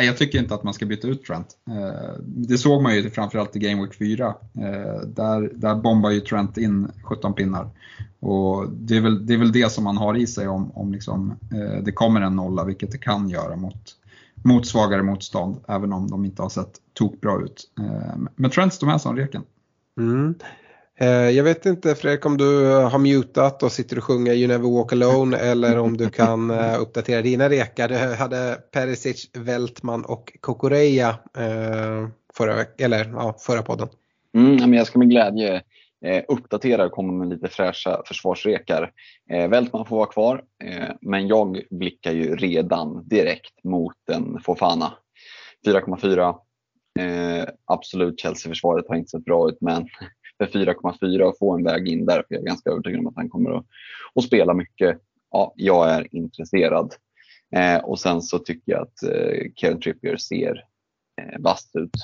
jag tycker inte att man ska byta ut Trent. Det såg man ju framförallt i Game Week 4. Där, där bombar ju Trent in 17 pinnar. Och det är, väl, det är väl det som man har i sig om, om liksom, det kommer en nolla, vilket det kan göra mot, mot svagare motstånd, även om de inte har sett tokbra ut. Men Trent står med som reken. Mm. Eh, jag vet inte Fredrik om du har mutat och sitter och sjunger You Never Walk Alone eller om du kan eh, uppdatera dina rekar. Du hade Perisic, Veltman och Kokoreja eh, förra, eller, ja, förra podden. Mm, men jag ska med glädje eh, uppdaterar och kommer med lite fräscha försvarsrekar. Eh, Vältman får vara kvar, eh, men jag blickar ju redan direkt mot en Fofana. 4,4. Eh, absolut, Chelsea-försvaret har inte sett bra ut, men för 4,4 och få en väg in där, för jag är ganska övertygad om att han kommer att, att spela mycket. Ja, jag är intresserad. Eh, och sen så tycker jag att eh, Kieran Trippier ser eh, bast ut.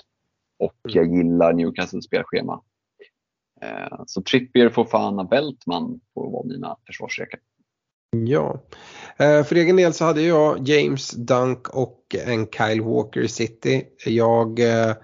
Och jag gillar Newcastles spelschema. Eh, så Trippier, Fofana, Beltman får vara mina försvarsrekar. Ja, eh, för egen del så hade jag James Dunk och en Kyle Walker i City. Jag eh,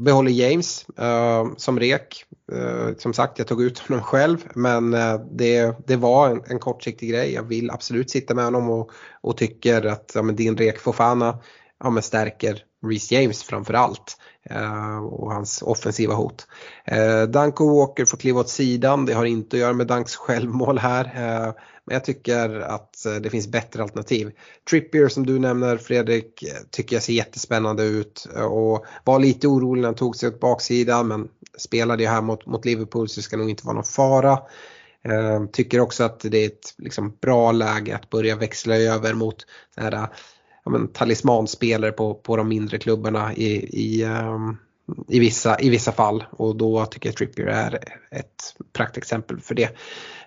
behåller James eh, som rek. Eh, som sagt, jag tog ut honom själv men eh, det, det var en, en kortsiktig grej. Jag vill absolut sitta med honom och, och tycker att ja, men din rek Fofana ja, men stärker Reece James framför allt. Eh, och hans offensiva hot. Eh, Danko Walker får kliva åt sidan, det har inte att göra med Danks självmål här. Eh, men jag tycker att eh, det finns bättre alternativ. Trippier som du nämner Fredrik eh, tycker jag ser jättespännande ut eh, och var lite orolig när han tog sig åt baksidan men spelade ju här mot, mot Liverpool så det ska nog inte vara någon fara. tycker också att det är ett liksom, bra läge att börja växla över mot här, ja, men, talismanspelare på, på de mindre klubbarna i, i, um, i, vissa, i vissa fall och då tycker jag Trippier är ett praktexempel för det.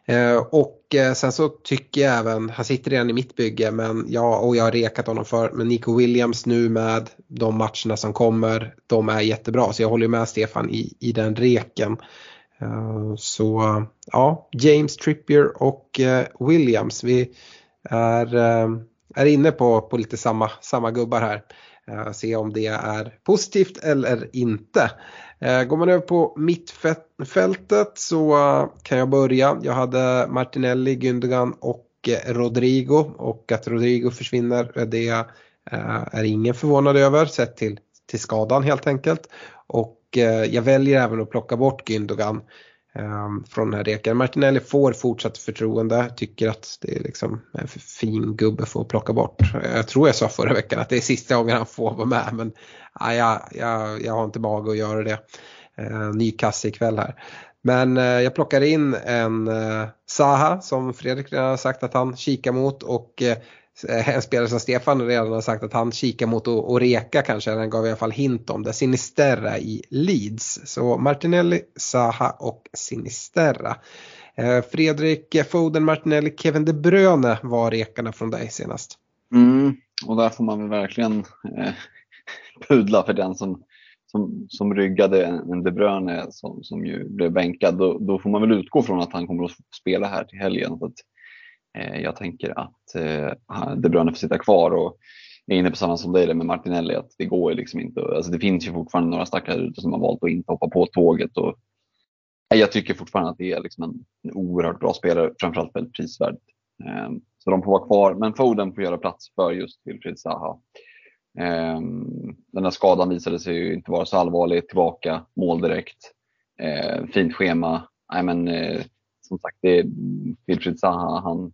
Eh, och eh, sen så tycker jag även, han sitter redan i mitt bygge men ja, och jag har rekat honom för, men Nico Williams nu med de matcherna som kommer, de är jättebra så jag håller med Stefan i, i den reken. Eh, så ja, James Trippier och eh, Williams, vi är ehm, är inne på, på lite samma, samma gubbar här. Uh, se om det är positivt eller inte. Uh, går man över på mittfältet så uh, kan jag börja. Jag hade Martinelli, Gündogan och eh, Rodrigo och att Rodrigo försvinner det är ingen förvånad över sett till, till skadan helt enkelt. Och jag väljer även att plocka bort Gündogan Ehm, från den här reken. Martinelli får fortsatt förtroende, tycker att det är liksom en fin gubbe för att plocka bort. Jag tror jag sa förra veckan att det är sista gången han får vara med men ja, jag, jag, jag har inte mag att göra det. Ehm, ny kasse ikväll här. Men eh, jag plockar in en eh, Saha som Fredrik redan har sagt att han kikar mot och eh, en spelare som Stefan redan har sagt att han kikar mot och, reka kanske, han gav i alla fall hint om det, Sinisterra i Leeds. Så Martinelli, Saha och Sinisterra. Eh, Fredrik Foden, Martinelli, Kevin De Bruyne var rekarna från dig senast. Mm, och där får man väl verkligen eh, pudla för den som, som, som ryggade en De Bruyne som, som ju blev bänkad, då, då får man väl utgå från att han kommer att spela här till helgen. Så att, eh, Eh, jag tänker att eh, De Bruyne får sitta kvar och jag är inne på samma som dig med Martinelli, att det går ju liksom inte. Alltså det finns ju fortfarande några stackare ute som har valt att inte hoppa på tåget. Och, jag tycker fortfarande att det är liksom en, en oerhört bra spelare, framförallt väldigt prisvärd. Eh, så de får vara kvar, men Foden får göra plats för just Wilfried Zaha. Ehm, den här skadan visade sig ju inte vara så allvarlig. Tillbaka, mål direkt. Eh, fint schema. Nej, men, som sagt, det är Wilfried Zaha. Han,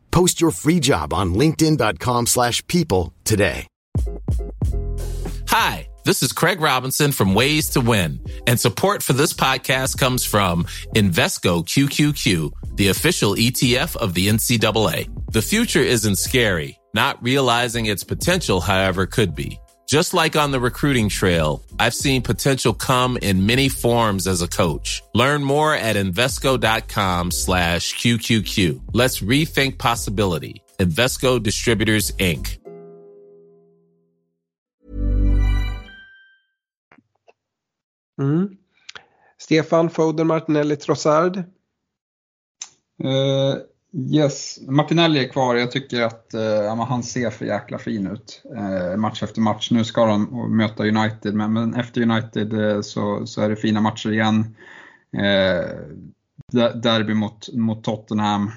Post your free job on linkedin.com/people slash people today. Hi, this is Craig Robinson from Ways to Win, and support for this podcast comes from Invesco QQQ, the official ETF of the NCAA. The future isn't scary. Not realizing its potential, however, could be. Just like on the recruiting trail, I've seen potential come in many forms as a coach. Learn more at Invesco.com slash QQQ. Let's rethink possibility. Invesco Distributors, Inc. Mm. Stefan Foden Martinelli Trossard. Uh, yes, Martinelli är kvar. Jag tycker att eh, han ser för jäkla fin ut eh, match efter match. Nu ska de möta United, men, men efter United eh, så, så är det fina matcher igen. Eh, derby mot, mot Tottenham.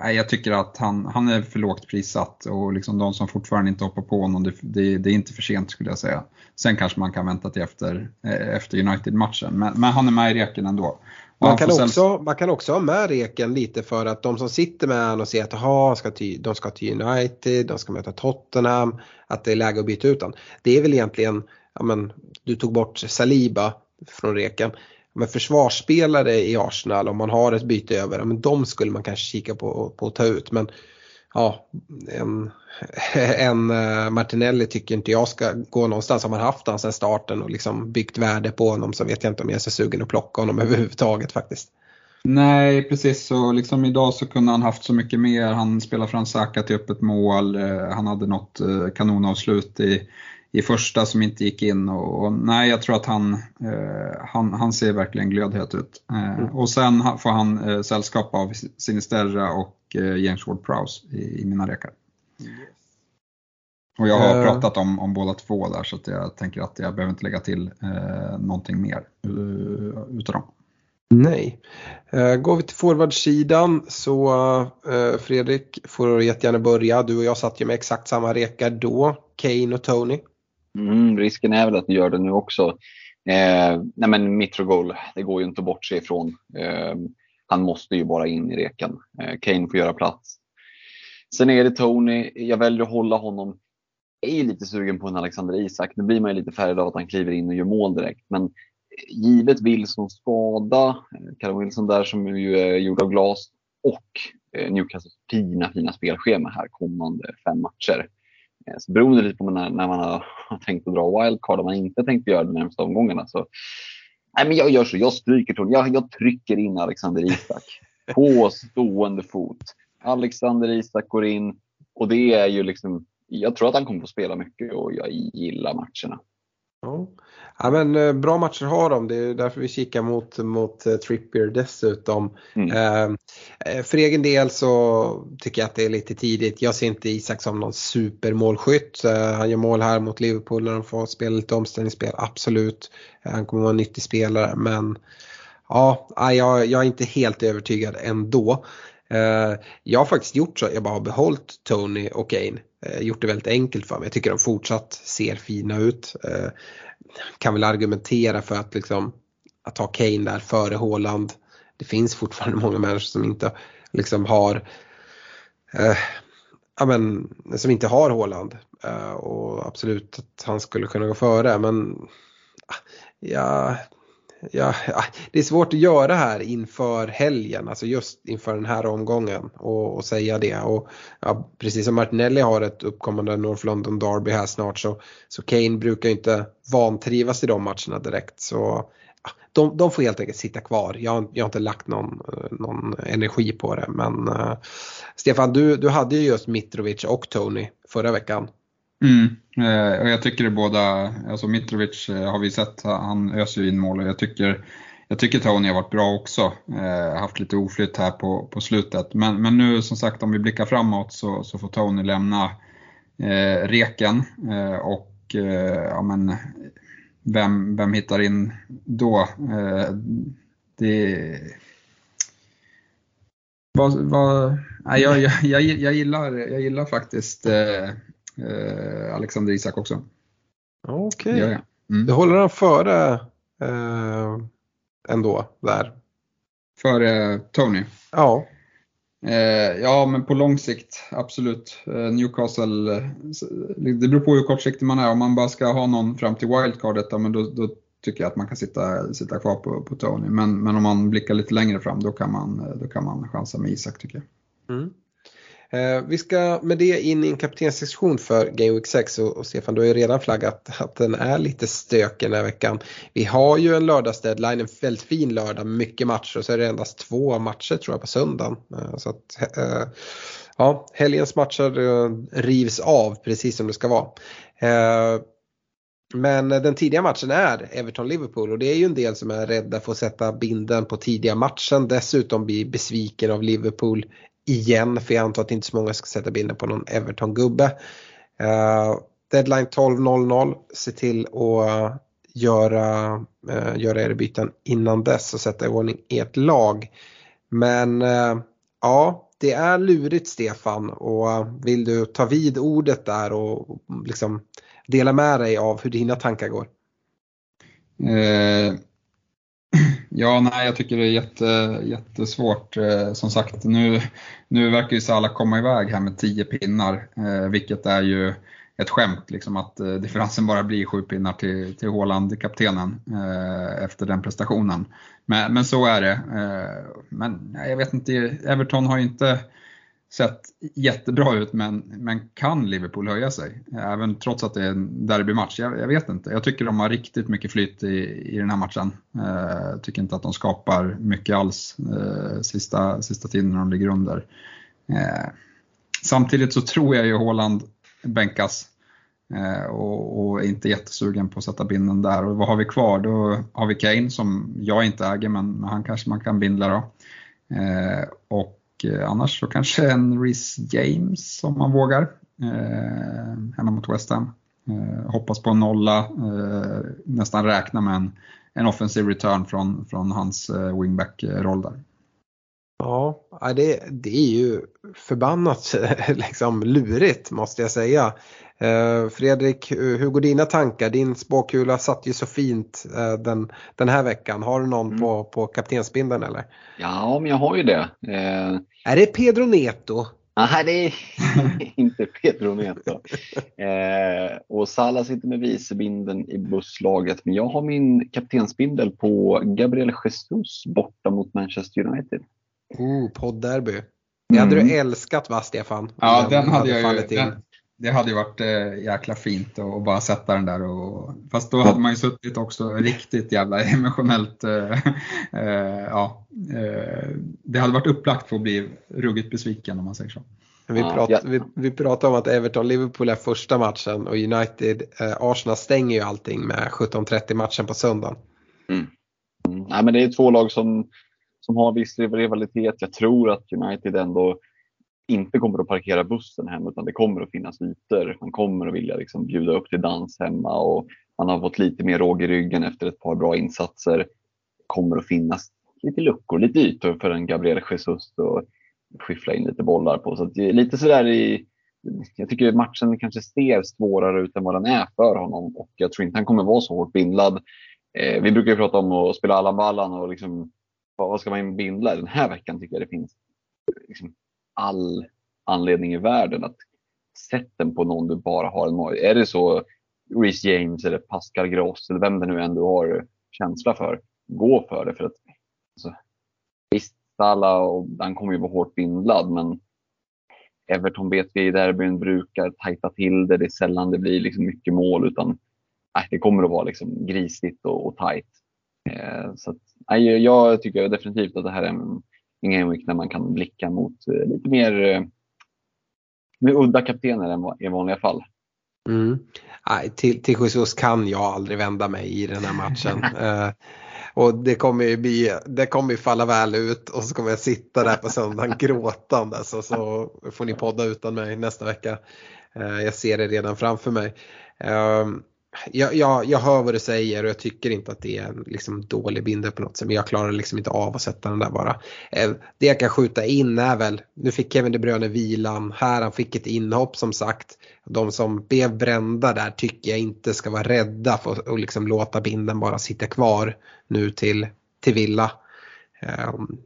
Eh, jag tycker att han, han är för lågt prissatt och liksom de som fortfarande inte hoppar på honom, det, det, det är inte för sent skulle jag säga. Sen kanske man kan vänta till efter, eh, efter United-matchen, men, men, han är med i reken ändå. Man kan, också, man kan också ha med reken lite för att de som sitter med honom och ser att aha, ska till, de ska till United, de ska möta Tottenham, att det är läge att byta ut honom. Det är väl egentligen, ja men, du tog bort Saliba från reken men försvarsspelare i Arsenal om man har ett byte över, men de skulle man kanske kika på, på att ta ut. Men ja, en, en eh, Martinelli tycker inte jag ska gå någonstans. Har man haft honom sedan starten och liksom byggt värde på honom så vet jag inte om jag är så sugen att plocka honom överhuvudtaget faktiskt. Nej, precis så. Liksom idag så kunde han haft så mycket mer. Han spelade från Saka till öppet mål. Eh, han hade något eh, kanonavslut i i första som inte gick in. Och, och nej, jag tror att han, eh, han, han ser verkligen glödhet ut. Eh, mm. Och sen får han eh, sällskap av Sinisterra och eh, James Ward-Prowse i, i, mina rekar. Yes. Och jag har uh, pratat om, om båda två där så att jag tänker att jag behöver inte lägga till eh, någonting mer uh, utav dem. Nej. Uh, går vi till forwardsidan så uh, Fredrik får jättegärna börja. Du och jag satt ju med exakt samma rekar då. Kane och Tony. Mm, risken är väl att du gör det nu också. Eh, nej men Mitrogol, det går ju inte att bortse ifrån. Eh, han måste ju bara in i reken. Eh, Kane får göra plats. Sen är det Tony, jag väljer att hålla honom. Jag är lite sugen på en Alexander Isak. Nu blir man ju lite färgad av att han kliver in och gör mål direkt. Men givet Wilsons skada, eh, Callum Wilson där som ju är gjord av glas och eh, Newcastles fina, fina spelschema här kommande fem matcher eh, så beroende lite på när, när man har, tänkt att dra wildcard om man inte tänkt göra de närmaste omgångarna. Så, nej, men jag gör så, jag stryker Tony. Jag, jag trycker in Alexander Isak på stående fot. Alexander Isak går in och det är ju liksom, jag tror att han kommer att spela mycket och jag gillar matcherna. Ja. Ja, men, eh, bra matcher har de, det är därför vi kikar mot, mot uh, Trippier dessutom. Mm. Uh, för egen del så tycker jag att det är lite tidigt. Jag ser inte Isak som någon supermålskytt. Han gör mål här mot Liverpool när de får spela lite omställningsspel, absolut. han kommer vara en nyttig spelare men ja, jag, jag är inte helt övertygad ändå. Eh, jag har faktiskt gjort så, jag bara har behållit Tony och Kane. Eh, gjort det väldigt enkelt för mig. Jag tycker de fortsatt ser fina ut eh, kan väl argumentera för att liksom att ha Kane där före Haaland. Det finns fortfarande många människor som inte liksom har eh, ja, men, som inte har Haaland. Eh, och absolut att han skulle kunna gå före men ja, ja, det är svårt att göra här inför helgen, alltså just inför den här omgången och, och säga det. Och, ja, precis som Martinelli har ett uppkommande North London Derby här snart så, så Kane brukar ju inte vantrivas i de matcherna direkt. Så ja, de, de får helt enkelt sitta kvar. Jag, har- jag har inte lagt någon, någon energi på det. Men uh, Stefan, du, du hade ju just Mitrovic och Tony förra veckan. Mm. Eh, och jag tycker det båda, alltså Mitrovic eh, har vi sett, han öser ju in mål och jag tycker, jag tycker Tony har varit bra också. Eh, haft lite oflytt här på, på slutet. Men, men nu som sagt om vi blickar framåt så, så får Tony lämna eh, reken eh, och eh, ja, men, vem, vem hittar in då? Eh, det vad, vad, nej, jag, jag, jag, jag, gillar, jag gillar faktiskt eh, eh, Alexander Isak också. Okej. Det gör jag. Mm. Håller han före eh, ändå där? För eh, Tony. Ja. Eh, ja, men på lång sikt, absolut. Eh, Newcastle, eh, det beror på hur kortsiktig man är. Om man bara ska ha någon fram till wildcardet, ja, men då, då tycker jag att man kan sitta, sitta kvar på, på Tony. Men, men om man blickar lite längre fram, då kan man, då kan man chansa med Isak tycker jag. Mm. Eh, vi ska med det in i en kaptenssektion för Game Week 6 och, Stefan du har ju redan flaggat att den är lite stökig den här veckan. Vi har ju en lördagsdeadline, en väldigt fin lördag med mycket matcher och så är det endast två matcher tror jag på söndagen. Eh, så att, eh, ja, helgens matcher rivs av precis som det ska vara. Men den tidiga matchen är Everton-Liverpool och det är ju en del som är rädda för att sätta binden på tidiga matchen. Dessutom bli besviken av Liverpool igen för jag antar att inte så många ska sätta bilden på någon Everton-gubbe. Uh, deadline 12.00, se till att eh, göra, uh, göra era byten innan dess och sätta i ordning ert lag. Men uh, ja, det är lurigt Stefan och vill du ta vid ordet där och liksom dela med dig av hur dina tankar går? Eh, ja, nej, jag tycker det är jätte, jättesvårt. Eh, som sagt, nu, nu verkar ju alla komma iväg här med 10 pinnar, eh, vilket är ju ett skämt liksom att eh, differensen bara blir sju pinnar till, till Haaland, kaptenen, eh, efter den prestationen. Men, men så är det. Eh, men jag vet inte, Everton har ju inte sett jättebra ut men, men kan Liverpool höja sig? Även trots att det är en derbymatch. Jag, jag vet inte. Jag tycker de har riktigt mycket flyt i, i den här matchen. Eh, tycker inte att de skapar mycket alls eh, sista, sista tiden när de ligger under. Eh, samtidigt så tror jag ju Haaland bänkas eh, och, och inte jättesugen på att sätta binden där. Och vad har vi kvar? Då har vi Kane som jag inte äger men, han kanske man kan bindla då. Eh, och eh, annars så kanske en Rhys James om man vågar. Eh, hemma mot West Ham. Eh, hoppas på en nolla, eh, nästan räkna med en, en offensiv return från, från hans eh, wingback-roll där. Ja, det, det är ju förbannat liksom, lurigt måste jag säga. Eh, Fredrik, hur går dina tankar? Din spåkula satt ju så fint eh, den, den här veckan. Har du någon mm. på, på kaptensbindeln eller? Ja, men jag har ju det. Eh... Är det Pedro Neto? Nej, det är inte Pedro Neto. Eh, och Salah sitter med vicebindeln i busslaget. Men jag har min kaptensbindel på Gabriel Jesus borta mot Manchester United. Oh, poddderby. Det hade mm. du älskat va Stefan? Ja, den, den hade jag ju. Den, det hade ju varit äh, jäkla fint att bara sätta den där. Och, fast då hade man ju suttit också riktigt jävla emotionellt. Äh, äh, ja, det hade varit upplagt för att bli ruggigt besviken om man säger så. Vi, prat, ja. vi, vi pratar om att Everton-Liverpool är första matchen och United-Arsenal stänger ju allting med 17.30 matchen på söndagen. Mm. Mm. Nej, men det är två lag som, som har viss rivalitet. Jag tror att United ändå inte kommer att parkera bussen hem utan det kommer att finnas ytor. Man kommer att vilja liksom bjuda upp till dans hemma och man har fått lite mer råg i ryggen efter ett par bra insatser. Det kommer att finnas lite luckor, lite ytor för en Gabriel Jesus att skiffla in lite bollar på. Så att lite sådär i, jag tycker matchen kanske ser svårare ut än vad den är för honom och jag tror inte han kommer vara så hårt bindlad. Eh, vi brukar ju prata om att spela alla ballan och liksom, vad ska man bindla? Den här veckan tycker jag det finns liksom, all anledning i världen att sätt den på någon du bara har en Är det så Reece James eller Pascal Gross eller vem det nu än du har känsla för, gå för det. För att, alltså, visst, Salah och han kommer ju vara hårt bindlad, men Everton vet vi i derbyn brukar tajta till det. Det är sällan det blir liksom mycket mål utan nej, det kommer att vara liksom grisigt och, och tajt. Eh, så att, jag tycker definitivt att det här är en, en game week där man kan blicka mot eh, lite mer eh, udda kaptener än i vanliga fall. Mm. Nej, till, till Jesus kan jag aldrig vända mig i den här matchen. eh, och det kommer ju bli, det kommer ju falla väl ut och så kommer jag sitta där på söndagen gråtande så, så får ni podda utan mig nästa vecka. Eh, jag ser det redan framför mig. Jag, jag, jag hör vad du säger och jag tycker inte att det är en liksom, dålig bindel på något sätt. Men jag klarar liksom inte av att sätta den där bara. Eh, det jag kan skjuta in är väl, nu fick Kevin De Bruyne vilan här, han fick ett inhopp som sagt. De som blev brända där tycker jag inte ska vara rädda för att liksom låta binden bara sitta kvar nu till, till Villa. Um,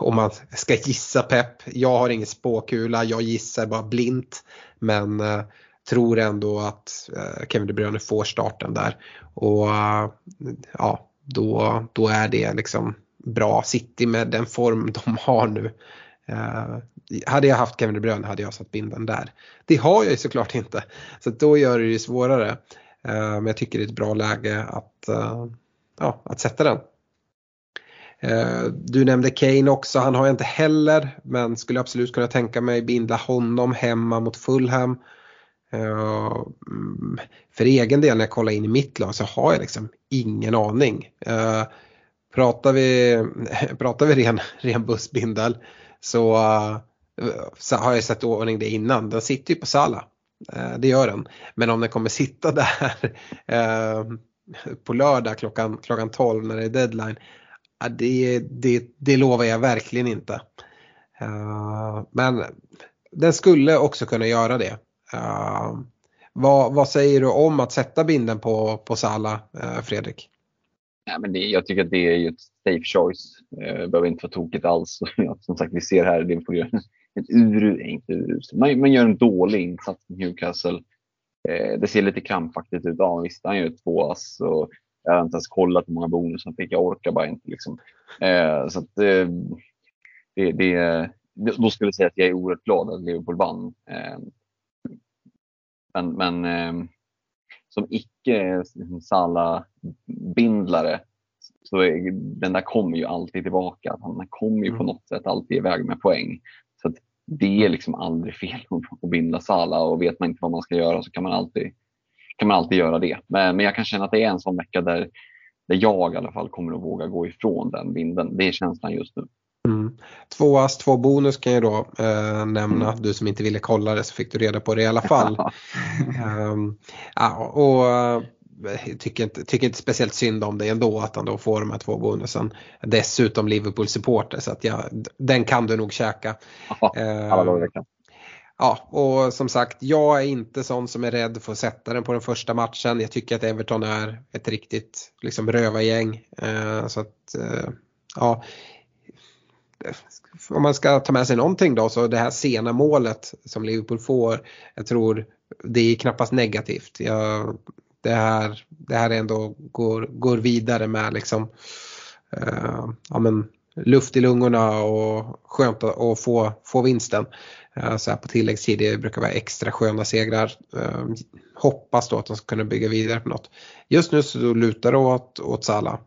om man ska gissa pepp, jag har ingen spåkula, jag gissar bara blint. Men eh, tror ändå att eh, Kevin De Bruyne får starten där. Och eh, ja, då, då är det liksom bra. City med den form de har nu. Eh, hade jag haft Kevin De Bruyne hade jag satt binden där. Det har jag ju såklart inte. Så då gör det ju svårare. Eh, men jag tycker det är ett bra läge att, eh, ja, att sätta den. Eh, du nämnde Kane också, han har jag inte heller men skulle absolut kunna tänka mig binda honom hemma mot Fulham. Eh, mm, för egen del när jag kollar in i mitt lag så har jag liksom ingen aning. Eh, pratar vi, pratar vi ren, ren bussbindel så eh, så har jag sett ordning det innan. Den sitter ju på Sala. Det gör den. Men om den kommer sitta där på lördag klockan, klockan 12 när det är deadline. Det, det, det lovar jag verkligen inte. Men den skulle också kunna göra det. Eh, vad, vad säger du om att sätta binden på, på Sala, eh, Fredrik? Ja, men det, jag tycker att det är ett safe choice. Det behöver inte vara tokigt alls. Som sagt, vi ser här, det får en ur, inte ur, man, man gör en dålig insats i Newcastle. Eh, det ser lite krampaktigt ut. Ja, visst, han gör två ass och jag har inte ens kollat hur många bonus han fick. Jag orkar bara inte. Liksom. Eh, så att, eh, det, det, då skulle jag säga att jag är oerhört glad att Liverpool vann. Men, men eh, som icke Sala-bindlare så är, den där kommer ju alltid tillbaka. Han kommer ju på mm. något sätt alltid iväg med poäng. Så det är liksom aldrig fel att binda Sala och vet man inte vad man ska göra så kan man alltid, kan man alltid göra det. Men, men jag kan känna att det är en sån vecka där, där jag i alla fall kommer att våga gå ifrån den binden. Det är känslan just nu. Mm. Två ass, två bonus kan jag då eh, nämna. Mm. Du som inte ville kolla det så fick du reda på det i alla fall. um, ja, och tycker inte, tycker inte speciellt synd om det ändå att han då får de här två bonusen. Dessutom Liverpool supporter så att ja, den kan du nog käka. Ja, alla eh, Ja, och som sagt, jag är inte sån som är rädd för att sätta den på den första matchen. Jag tycker att Everton är ett riktigt liksom, rövargäng. Eh, så att, eh, ja. Om man ska ta med sig någonting då så det här sena målet som Liverpool får. Jag tror det är knappast negativt. Jag det här, det här ändå går, går vidare med liksom, uh, ja, men, luft i lungorna och skönt att få, få vinsten. Uh, så här på tilläggstid, det brukar vara extra sköna segrar. Uh, hoppas då att de ska kunna bygga vidare på något. Just nu så lutar det åt, åt Sala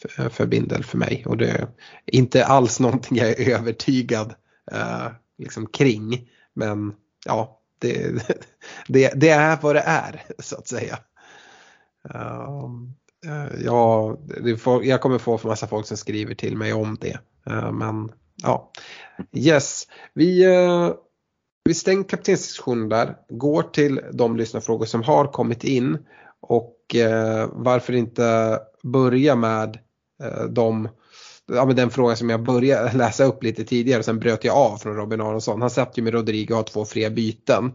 för, för för mig och det är inte alls någonting jag är övertygad eh, liksom kring. Men ja, det, det, det, är vad det är så att säga. Um, ja, får, jag kommer få massa folk som skriver till mig om det. Uh, men ja, yes. Vi, uh, vi stänger kaptensdiskussionen där, går till de lyssnarfrågor som har kommit in och uh, varför inte börja med Eh, de ja, men den frågan som jag började läsa upp lite tidigare, sen bröt jag av från Robin Aronsson. Han satt ju med Rodrigo och har två fria byten.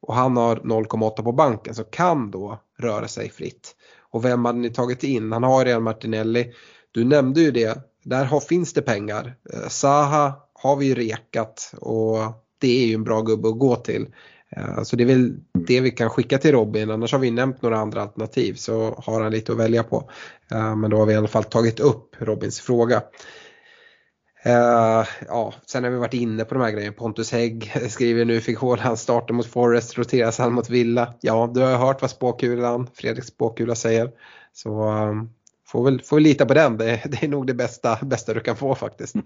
Och han har 0,8 på banken så kan då röra sig fritt. Och vem hade ni tagit in? Han har redan Martinelli. Du nämnde ju det, där har, finns det pengar. Eh, Saha har vi ju rekat och det är ju en bra gubbe att gå till. Eh, så det är väl det vi kan skicka till Robin, annars har vi nämnt några andra alternativ så har han lite att välja på. Eh, men då har vi i alla fall tagit upp Robins fråga. Uh, ja, sen har vi varit inne på de här grejerna. Pontus Hägg skriver nu fick Haaland starta mot Forest, roteras han mot Villa. Ja, du har hört vad spåkulan, Fredriks spåkula säger. Så um, får, väl, får väl lita på den, det, det, är nog det bästa, bästa du kan få faktiskt. Uh,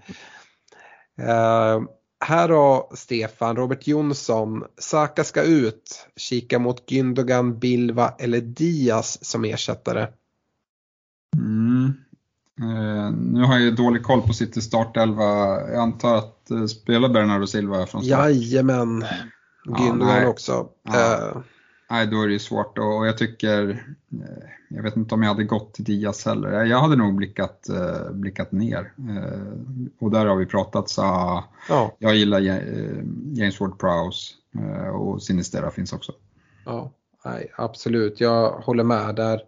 här har Stefan, Robert Jonsson, Saka ska ut, kika mot Gündogan, Bilva eller Diaz som ersättare. Mm. Uh, nu har jag dålig koll på City startelva. Jag antar att uh, spelar Bernardo Silva från start? Jajamän. Gündogan ja, också. Ja. Uh, nej, då är det ju svårt och jag tycker, jag vet inte om jag hade gått till Diaz heller. Jag hade nog blickat, blickat ner. Och där har vi pratat så ja. jag gillar James Ward-Prowse och Sinistera finns också. Ja, nej, absolut. Jag håller med där.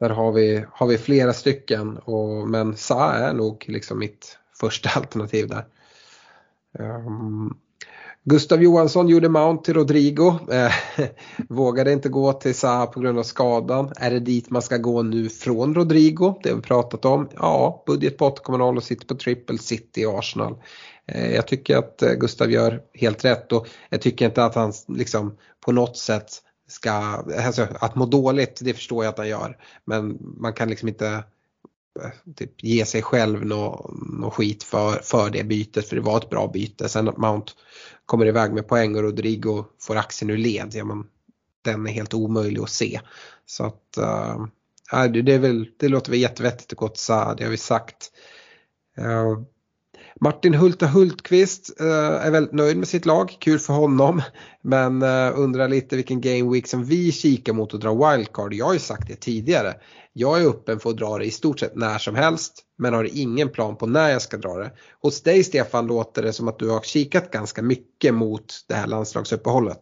Där har vi, har vi flera stycken och, men Sa är nog liksom mitt första alternativ där. Um, Gustav Johansson gjorde Mount till Rodrigo. Eh, vågade inte gå till Zaha på grund av skadan. Är det dit man ska gå nu från Rodrigo? Det har vi pratat om. Ja, budget på 8,0 och sitter på triple city i Arsenal. Eh, jag tycker att eh, Gustav gör helt rätt och jag tycker inte att han liksom på något sätt ska, alltså att må dåligt det förstår jag att han gör. Men man kan liksom inte typ, ge sig själv något nå skit för, för det bytet för det var ett bra byte. Sen att Mount kommer iväg med poäng och Rodrigo får axeln ur led, ja, men den är helt omöjlig att se. Så att uh, det, är väl, det låter väl jättevettigt att gå till Saad, det har vi sagt. Uh, Martin Hulta Hultqvist eh, är väldigt nöjd med sitt lag, kul för honom. Men eh, undrar lite vilken game week som vi kikar mot att dra wildcard. Jag har ju sagt det tidigare. Jag är öppen för att dra det i stort sett när som helst men har ingen plan på när jag ska dra det. Hos dig Stefan låter det som att du har kikat ganska mycket mot det här landslagsuppehållet.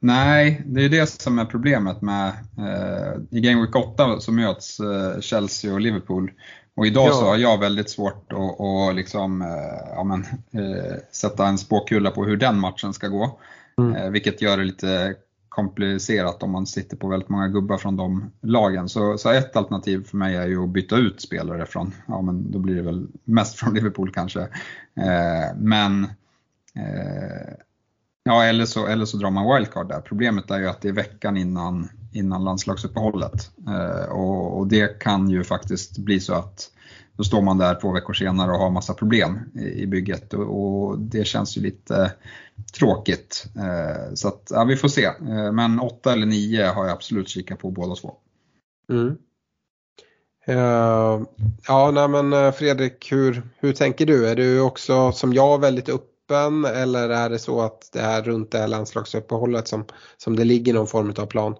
Nej, det är det som är problemet med eh, i Game Week 8 så möts eh, Chelsea och Liverpool och idag ja. så har jag väldigt svårt att, att liksom, eh, ja, men, eh, sätta en spåkula på hur den matchen ska gå. Mm. Eh, vilket gör det lite komplicerat om man sitter på väldigt många gubbar från de lagen. Så, så ett alternativ för mig är ju att byta ut spelare från, ja men då blir det väl mest från Liverpool kanske. Eh, men eh, Ja, eller så, eller så drar man wildcard där. Problemet är ju att det är veckan innan, innan landslagsuppehållet. Eh, och, och, det kan ju faktiskt bli så att då står man där två veckor senare och har massa problem i, bygget och, det känns ju lite tråkigt. Eh, så att, ja, vi får se. Eh, men åtta eller nio har jag absolut kikat på båda två. Mm. Uh, ja, nej men Fredrik, hur, hur tänker du? Är du också som jag väldigt öppen eller är det så att det är runt det här landslagsuppehållet som, som det ligger någon form av plan?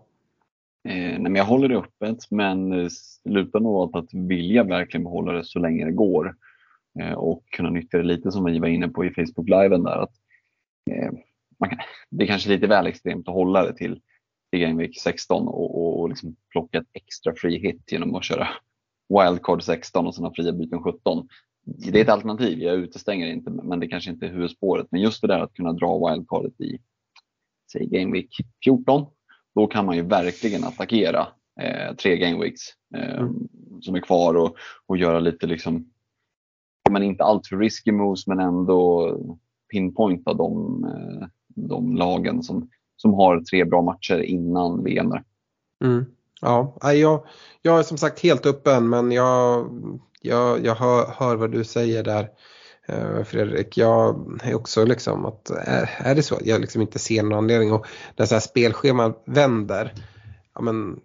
Eh, nej, men jag håller det öppet men eh, slutar lutar nog åt att vilja verkligen behålla det så länge det går eh, och kunna nyttja det lite som vi var inne på i Facebook-liven där. Att, eh, man kan, det är kanske lite väl extremt att hålla det till, till Game Week 16 och, och, och liksom plocka ett extra free hit genom att köra wildcard 16 och sen ha fria byten 17 det är ett alternativ, jag utestänger inte, men det kanske inte är huvudspåret. Men just det där att kunna dra wildcardet i, säg Game Week 14, då kan man ju verkligen attackera eh, tre Game Weeks eh, mm. som är kvar och, och göra lite liksom, men inte alltför risky moves men ändå pinpointa de, eh, de lagen som, som har tre bra matcher innan VM. Mm. Ja, jag, jag är som sagt helt öppen men jag jag, jag hör, hör vad du säger där Eh, Fredrik. Jag är också liksom att är, är det så att jag liksom inte ser någon anledning och när så här spelscheman vänder, ja men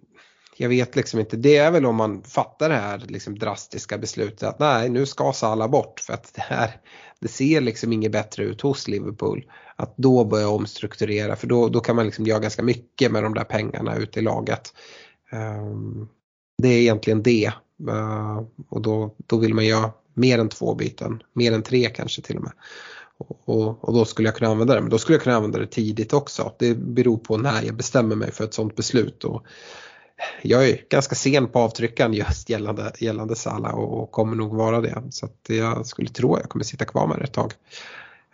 jag vet liksom inte, det är väl om man fattar det här liksom drastiska beslutet att nej nu ska alla bort för att det här det ser liksom inget bättre ut hos Liverpool. Att då börja omstrukturera för då, då kan man liksom göra ganska mycket med de där pengarna ute i laget. Um, det är egentligen det Uh, och då, då vill man göra mer än två byten, mer än tre kanske till och med. Och, och, då skulle jag kunna använda det, men då skulle jag kunna använda det tidigt också. Det beror på när jag bestämmer mig för ett sådant beslut. Och jag är ganska sen på avtryckaren just gällande, gällande Sala och, och kommer nog vara det. Så att jag skulle tro att jag kommer sitta kvar med det ett tag.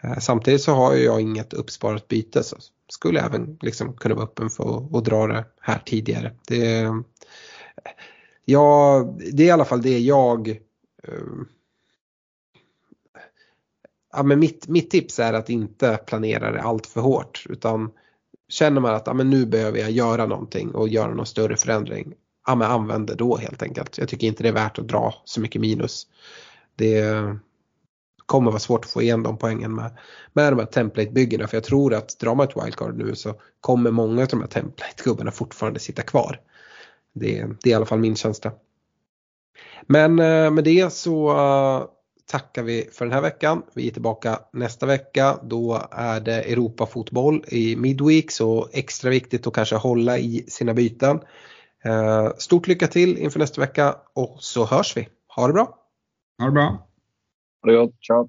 Eh, samtidigt så har jag inget uppsparat byte så, skulle jag även liksom kunna vara öppen för att, dra det här tidigare. Det, ja, det är i alla fall det jag eh, ja, men mitt, mitt tips är att inte planera det allt för hårt utan känner man att ja, men nu behöver jag göra någonting och göra någon större förändring, ja, men använd det då helt enkelt. Jag tycker inte det är värt att dra så mycket minus. Det kommer vara svårt att få igen de poängen med, med de här template-byggena för jag tror att drar man ett wildcard nu så kommer många av de här template-gubbarna fortfarande sitta kvar. Det, det är i alla fall min känsla. Men eh, med det så eh, tackar vi för den här veckan. Vi är tillbaka nästa vecka. Då är det Europafotboll i Midweek så extra viktigt att kanske hålla i sina byten. Uh, stort lycka till inför nästa vecka och så hörs vi. Ha det bra! Ha det bra! Ha det gott, ciao!